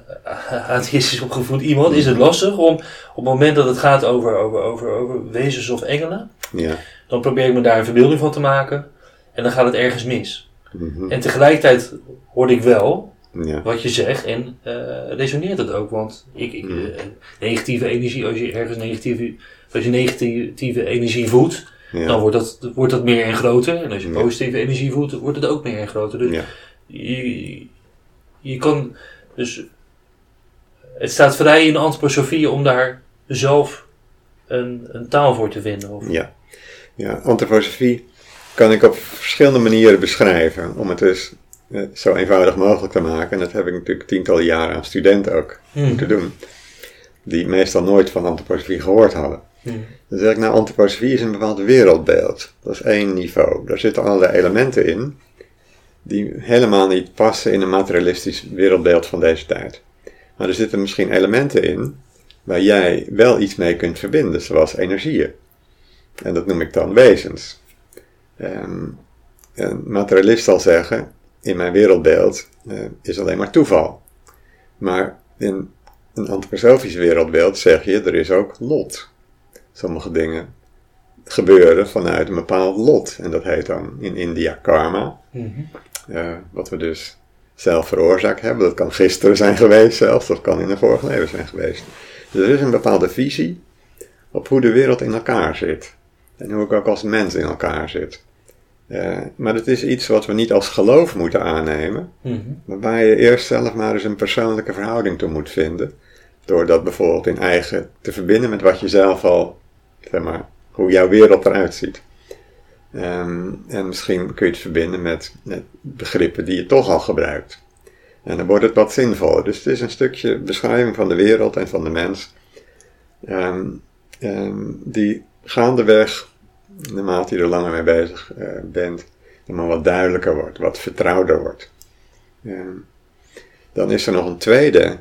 atheïstisch opgevoed iemand is het lastig om op het moment dat het gaat over, over, over, over wezens of engelen, ja. dan probeer ik me daar een verbeelding van te maken en dan gaat het ergens mis. mhm, En tegelijkertijd hoorde ik wel ja, wat je zegt en eh, resoneert het ook. Want ik, ik, Mm. eh, negatieve energie, als je ergens negatieve, als je negatieve energie voedt, dan wordt dat, wordt dat meer en groter. En als je positieve energie voedt, wordt het ook meer en groter. Dus je, je kan dus, het staat vrij in de antroposofie om daar zelf een, een taal voor te vinden. Of, ja. Ja, antroposofie kan ik op verschillende manieren beschrijven. Om het dus eh, zo eenvoudig mogelijk te maken. En dat heb ik natuurlijk tientallen jaren aan studenten ook Hmm. moeten doen. Die meestal nooit van antroposofie gehoord hadden. Hmm. Dan zeg ik, nou, antroposofie is een bepaald wereldbeeld. Dat is één niveau. Daar zitten allerlei elementen in die helemaal niet passen in een materialistisch wereldbeeld van deze tijd. Maar er zitten misschien elementen in waar jij wel iets mee kunt verbinden, zoals energieën. En dat noem ik dan wezens. Ehm, een materialist zal zeggen, in mijn wereldbeeld eh, is alleen maar toeval. Maar in een antroposofisch wereldbeeld zeg je, er is ook lot. Sommige dingen gebeuren vanuit een bepaald lot. En dat heet dan in India karma. Mhm. Eh, wat we dus zelf veroorzaakt hebben. Dat kan gisteren zijn geweest zelfs, dat kan in een vorig leven zijn geweest. Dus er is een bepaalde visie op hoe de wereld in elkaar zit. En hoe ik ook als mens in elkaar zit. Uh, maar het is iets wat we niet als geloof moeten aannemen, Mhm. waarbij je eerst zelf maar eens een persoonlijke verhouding toe moet vinden. Door dat bijvoorbeeld in eigen te verbinden met wat je zelf al, zeg maar, hoe jouw wereld eruit ziet. Ehm, en misschien kun je het verbinden met, begrippen die je toch al gebruikt. En dan wordt het wat zinvoller. Dus het is een stukje beschrijving van de wereld en van de mens. ehm, ehm, die gaandeweg, naarmate je er langer mee bezig eh, bent, maar wat duidelijker wordt, wat vertrouwder wordt. Dan is er nog een tweede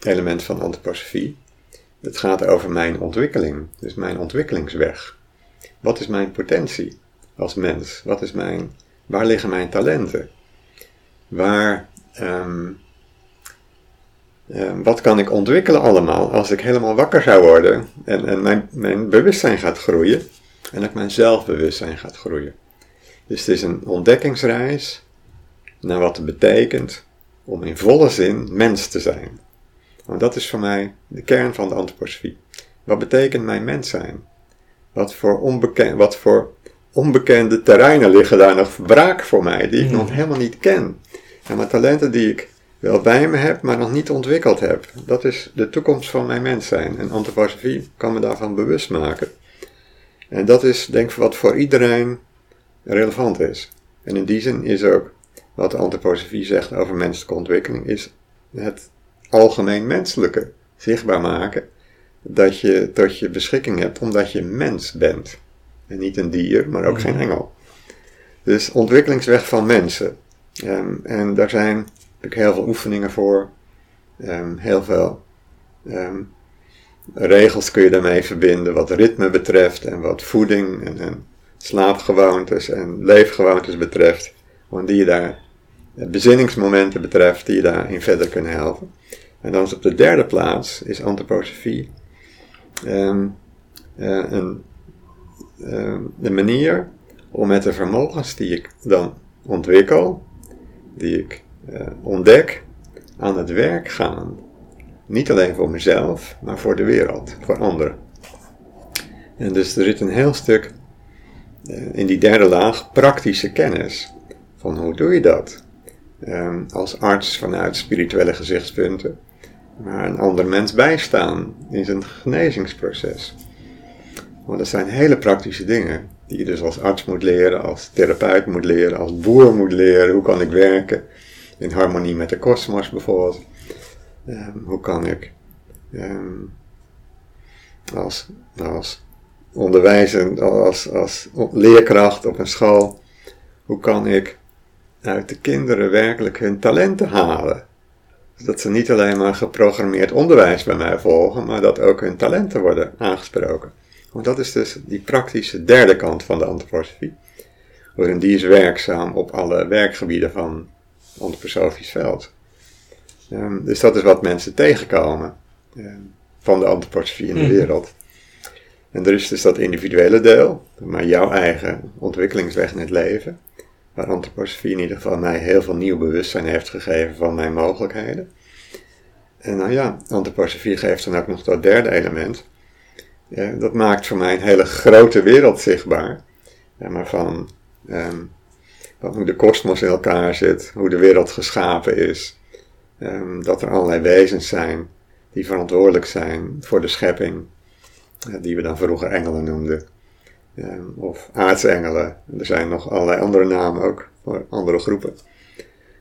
element van antroposofie. Het gaat over mijn ontwikkeling, dus mijn ontwikkelingsweg. Wat is mijn potentie als mens? Wat is mijn, waar liggen mijn talenten? Waar, ehm, ehm, wat kan ik ontwikkelen allemaal als ik helemaal wakker zou worden en, en mijn, mijn bewustzijn gaat groeien en dat mijn zelfbewustzijn gaat groeien? Dus het is een ontdekkingsreis naar wat het betekent om in volle zin mens te zijn. Want dat is voor mij de kern van de antroposofie. Wat betekent mijn mens zijn? Wat voor, wat voor onbekende terreinen liggen daar nog braak voor mij, die ik nog helemaal niet ken? En mijn talenten die ik wel bij me heb, maar nog niet ontwikkeld heb. Dat is de toekomst van mijn mens zijn. En antroposofie kan me daarvan bewust maken. En dat is denk ik wat voor iedereen relevant is. En in die zin is ook wat de antroposofie zegt over menselijke ontwikkeling, is het algemeen menselijke zichtbaar maken dat je tot je beschikking hebt omdat je mens bent. En niet een dier, maar ook geen engel. Dus ontwikkelingsweg van mensen. Ehm, en daar zijn natuurlijk heel veel oefeningen voor. Ehm, heel veel ehm, regels kun je daarmee verbinden wat ritme betreft en wat voeding en, en slaapgewoontes en leefgewoontes betreft. Want die je daar, bezinningsmomenten betreft, die je daarin verder kunnen helpen. En dan is op de derde plaats is antroposofie um, uh, een, uh, de manier om met de vermogens die ik dan ontwikkel, die ik uh, ontdek, aan het werk gaan. Niet alleen voor mezelf, maar voor de wereld, voor anderen. En dus er zit een heel stuk in die derde laag praktische kennis. Van hoe doe je dat? Um, als arts vanuit spirituele gezichtspunten maar een ander mens bijstaan in zijn genezingsproces. Want dat zijn hele praktische dingen die je dus als arts moet leren, als therapeut moet leren, als boer moet leren. Hoe kan ik werken in harmonie met de kosmos bijvoorbeeld? Um, hoe kan ik um, als, als onderwijzer, als, als leerkracht op een school, hoe kan ik uit de kinderen werkelijk hun talenten halen? Dat ze niet alleen maar geprogrammeerd onderwijs bij mij volgen, maar dat ook hun talenten worden aangesproken. Want dat is dus die praktische derde kant van de antroposofie. En die is werkzaam op alle werkgebieden van het antroposofisch veld. Um, dus dat is wat mensen tegenkomen um, van de antroposofie in de wereld. En er is dus dat individuele deel, maar jouw eigen ontwikkelingsweg in het leven waar antroposofie in ieder geval mij heel veel nieuw bewustzijn heeft gegeven van mijn mogelijkheden. En nou ja, antroposofie geeft dan ook nog dat derde element. Ja, dat maakt voor mij een hele grote wereld zichtbaar. Ja, maar van, van hoe de kosmos in elkaar zit, hoe de wereld geschapen is. Um, dat er allerlei wezens zijn die verantwoordelijk zijn voor de schepping, die we dan vroeger engelen noemden. Um, of aartsengelen. Er zijn nog allerlei andere namen ook voor andere groepen.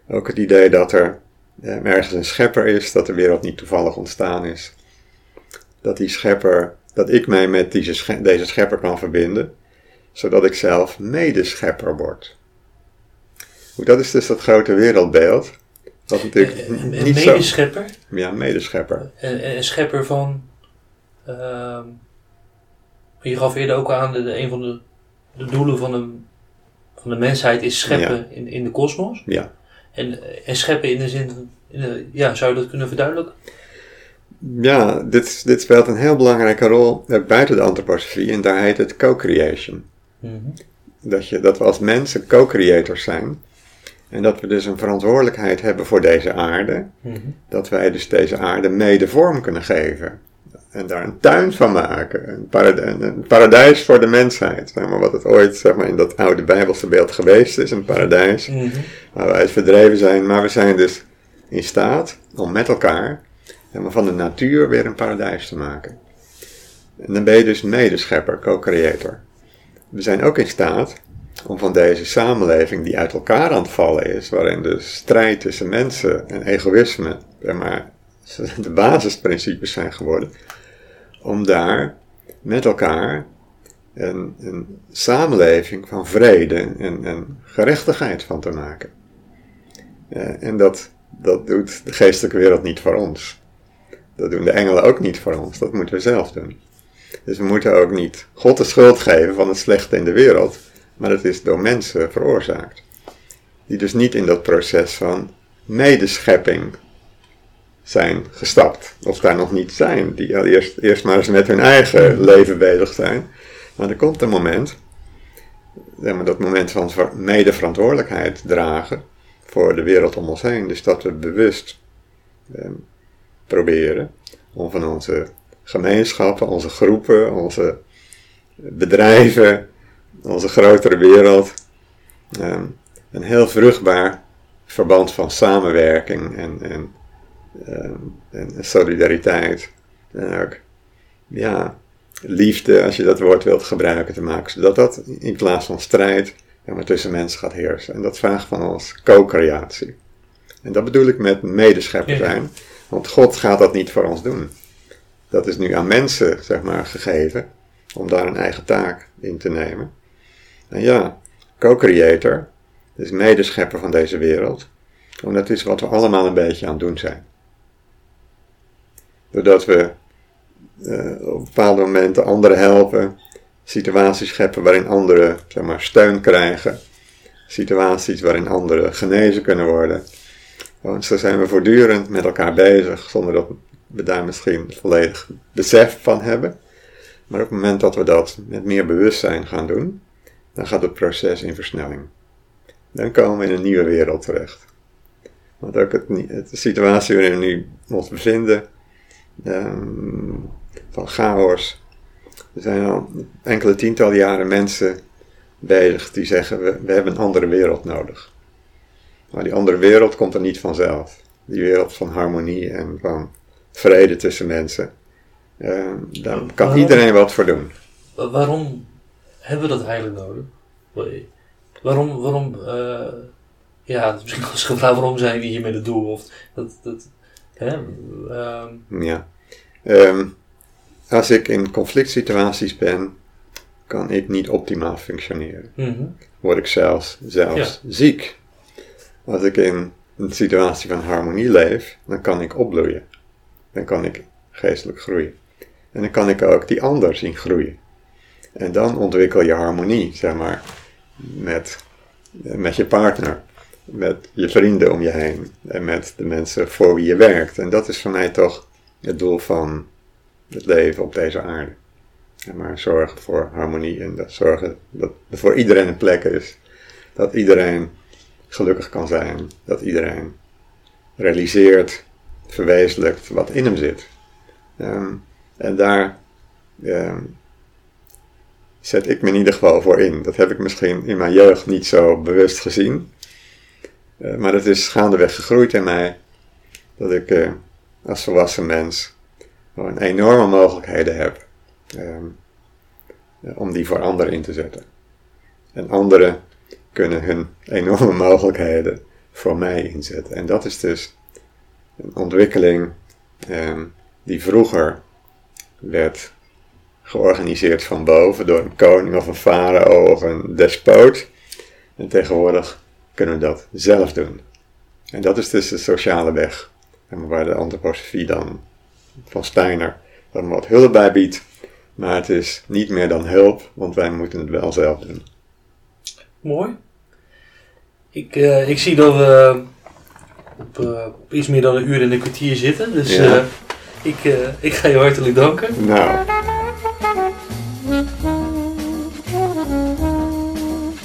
Ook het idee dat er um, ergens een schepper is, dat de wereld niet toevallig ontstaan is. Dat die schepper, dat ik mij met deze, sche deze schepper kan verbinden, zodat ik zelf medeschepper word. Dat is dus dat grote wereldbeeld. Wat natuurlijk een, een niet medeschepper? Zo, ja, medeschepper. Een, een schepper van. Uh, je gaf eerder ook aan, de, de, een van de, de doelen van de, van de mensheid is scheppen Ja. in, in de kosmos. Ja. En, en scheppen in de zin van, in de- ja, zou je dat kunnen verduidelijken? Ja, dit, dit speelt een heel belangrijke rol eh, buiten de antroposofie en daar heet het co-creation. Mhm. Dat, je, dat we als mensen co-creators zijn en dat we dus een verantwoordelijkheid hebben voor deze aarde. Mhm. Dat wij dus deze aarde mede vorm kunnen geven. En daar een tuin van maken. Een, paradijs, een paradijs voor de mensheid. Zeg maar, wat het ooit zeg maar, in dat oude Bijbelse beeld geweest is. Een paradijs Mhm. waar wij verdreven zijn. Maar we zijn dus in staat om met elkaar zeg maar, van de natuur weer een paradijs te maken. En dan ben je dus medeschepper, co-creator. We zijn ook in staat om van deze samenleving die uit elkaar aan het vallen is, waarin de strijd tussen mensen en egoïsme zeg maar, de basisprincipes zijn geworden, om daar met elkaar een, een samenleving van vrede en, en gerechtigheid van te maken. Eh, en dat, dat doet de geestelijke wereld niet voor ons. Dat doen de engelen ook niet voor ons, dat moeten we zelf doen. Dus we moeten ook niet God de schuld geven van het slechte in de wereld, maar het is door mensen veroorzaakt. Die dus niet in dat proces van medeschepping zijn gestapt, of daar nog niet zijn, die al eerst, eerst maar eens met hun eigen leven bezig zijn. Maar er komt een moment, zeg maar, dat moment van ver- medeverantwoordelijkheid dragen voor de wereld om ons heen. Dus dat we bewust eh, proberen om van onze gemeenschappen, onze groepen, onze bedrijven, onze grotere wereld, eh, een heel vruchtbaar verband van samenwerking en, en, en solidariteit. En ook, ja, liefde, als je dat woord wilt gebruiken, te maken. Zodat dat in plaats van strijd maar tussen mensen gaat heersen. En dat vraagt van ons co-creatie. En dat bedoel ik met medeschepper zijn. Want God gaat dat niet voor ons doen. Dat is nu aan mensen, zeg maar, gegeven. Om daar een eigen taak in te nemen. En ja, co-creator. Dus medeschepper van deze wereld. Want dat is wat we allemaal een beetje aan het doen zijn. Doordat we eh, op bepaalde momenten anderen helpen, situaties scheppen waarin anderen zeg maar, steun krijgen, situaties waarin anderen genezen kunnen worden. Want zo zijn we voortdurend met elkaar bezig, zonder dat we daar misschien volledig besef van hebben. Maar op het moment dat we dat met meer bewustzijn gaan doen, dan gaat het proces in versnelling. Dan komen we in een nieuwe wereld terecht. Want ook het, de situatie waarin we nu ons bevinden, ehm, van chaos. Er zijn al enkele tientallen jaren mensen bezig die zeggen: we, we hebben een andere wereld nodig. Maar die andere wereld komt er niet vanzelf. Die wereld van harmonie en van vrede tussen mensen. Ehm, daar kan Waarom? iedereen wat voor doen. Wa- Waarom hebben we dat eigenlijk nodig? Wa- Waarom, waarom, eh, ja, misschien eens gevraagd waarom zijn we hier met het doel? Of dat, dat, hè, ehm, Ja. Ehm, als ik in conflict situaties ben, kan ik niet optimaal functioneren. mhm. word ik zelfs, zelfs ziek. Als ik in een situatie van harmonie leef, dan kan ik opbloeien. Dan kan ik geestelijk groeien. En dan kan ik ook die ander zien groeien. En dan ontwikkel je harmonie, zeg maar, met, met je partner, met je vrienden om je heen en met de mensen voor wie je werkt. En dat is voor mij toch het doel van het leven op deze aarde. Ja, maar zorgen voor harmonie en dat zorgen dat er voor iedereen een plek is. Dat iedereen gelukkig kan zijn. Dat iedereen realiseert, verwezenlijkt wat in hem zit. Ehm, en daar ehm, zet ik me in ieder geval voor in. Dat heb ik misschien in mijn jeugd niet zo bewust gezien. Eh, maar het is gaandeweg gegroeid in mij. Dat ik eh, als volwassen mens gewoon enorme mogelijkheden heb. ehm, eh, om die voor anderen in te zetten. En anderen kunnen hun enorme mogelijkheden voor mij inzetten. En dat is dus een ontwikkeling ehm, die vroeger werd georganiseerd van boven door een koning of een farao of een despoot. En tegenwoordig kunnen we dat zelf doen. En dat is dus de sociale weg. En waar de antroposofie dan van Steiner dan wat hulp bij biedt. Maar het is niet meer dan hulp, want wij moeten het wel zelf doen. Mooi. Ik, eh, ik zie dat we op, eh, op iets meer dan een uur en een kwartier zitten. Dus Ja. eh, ik, ik ga je hartelijk danken. Nou,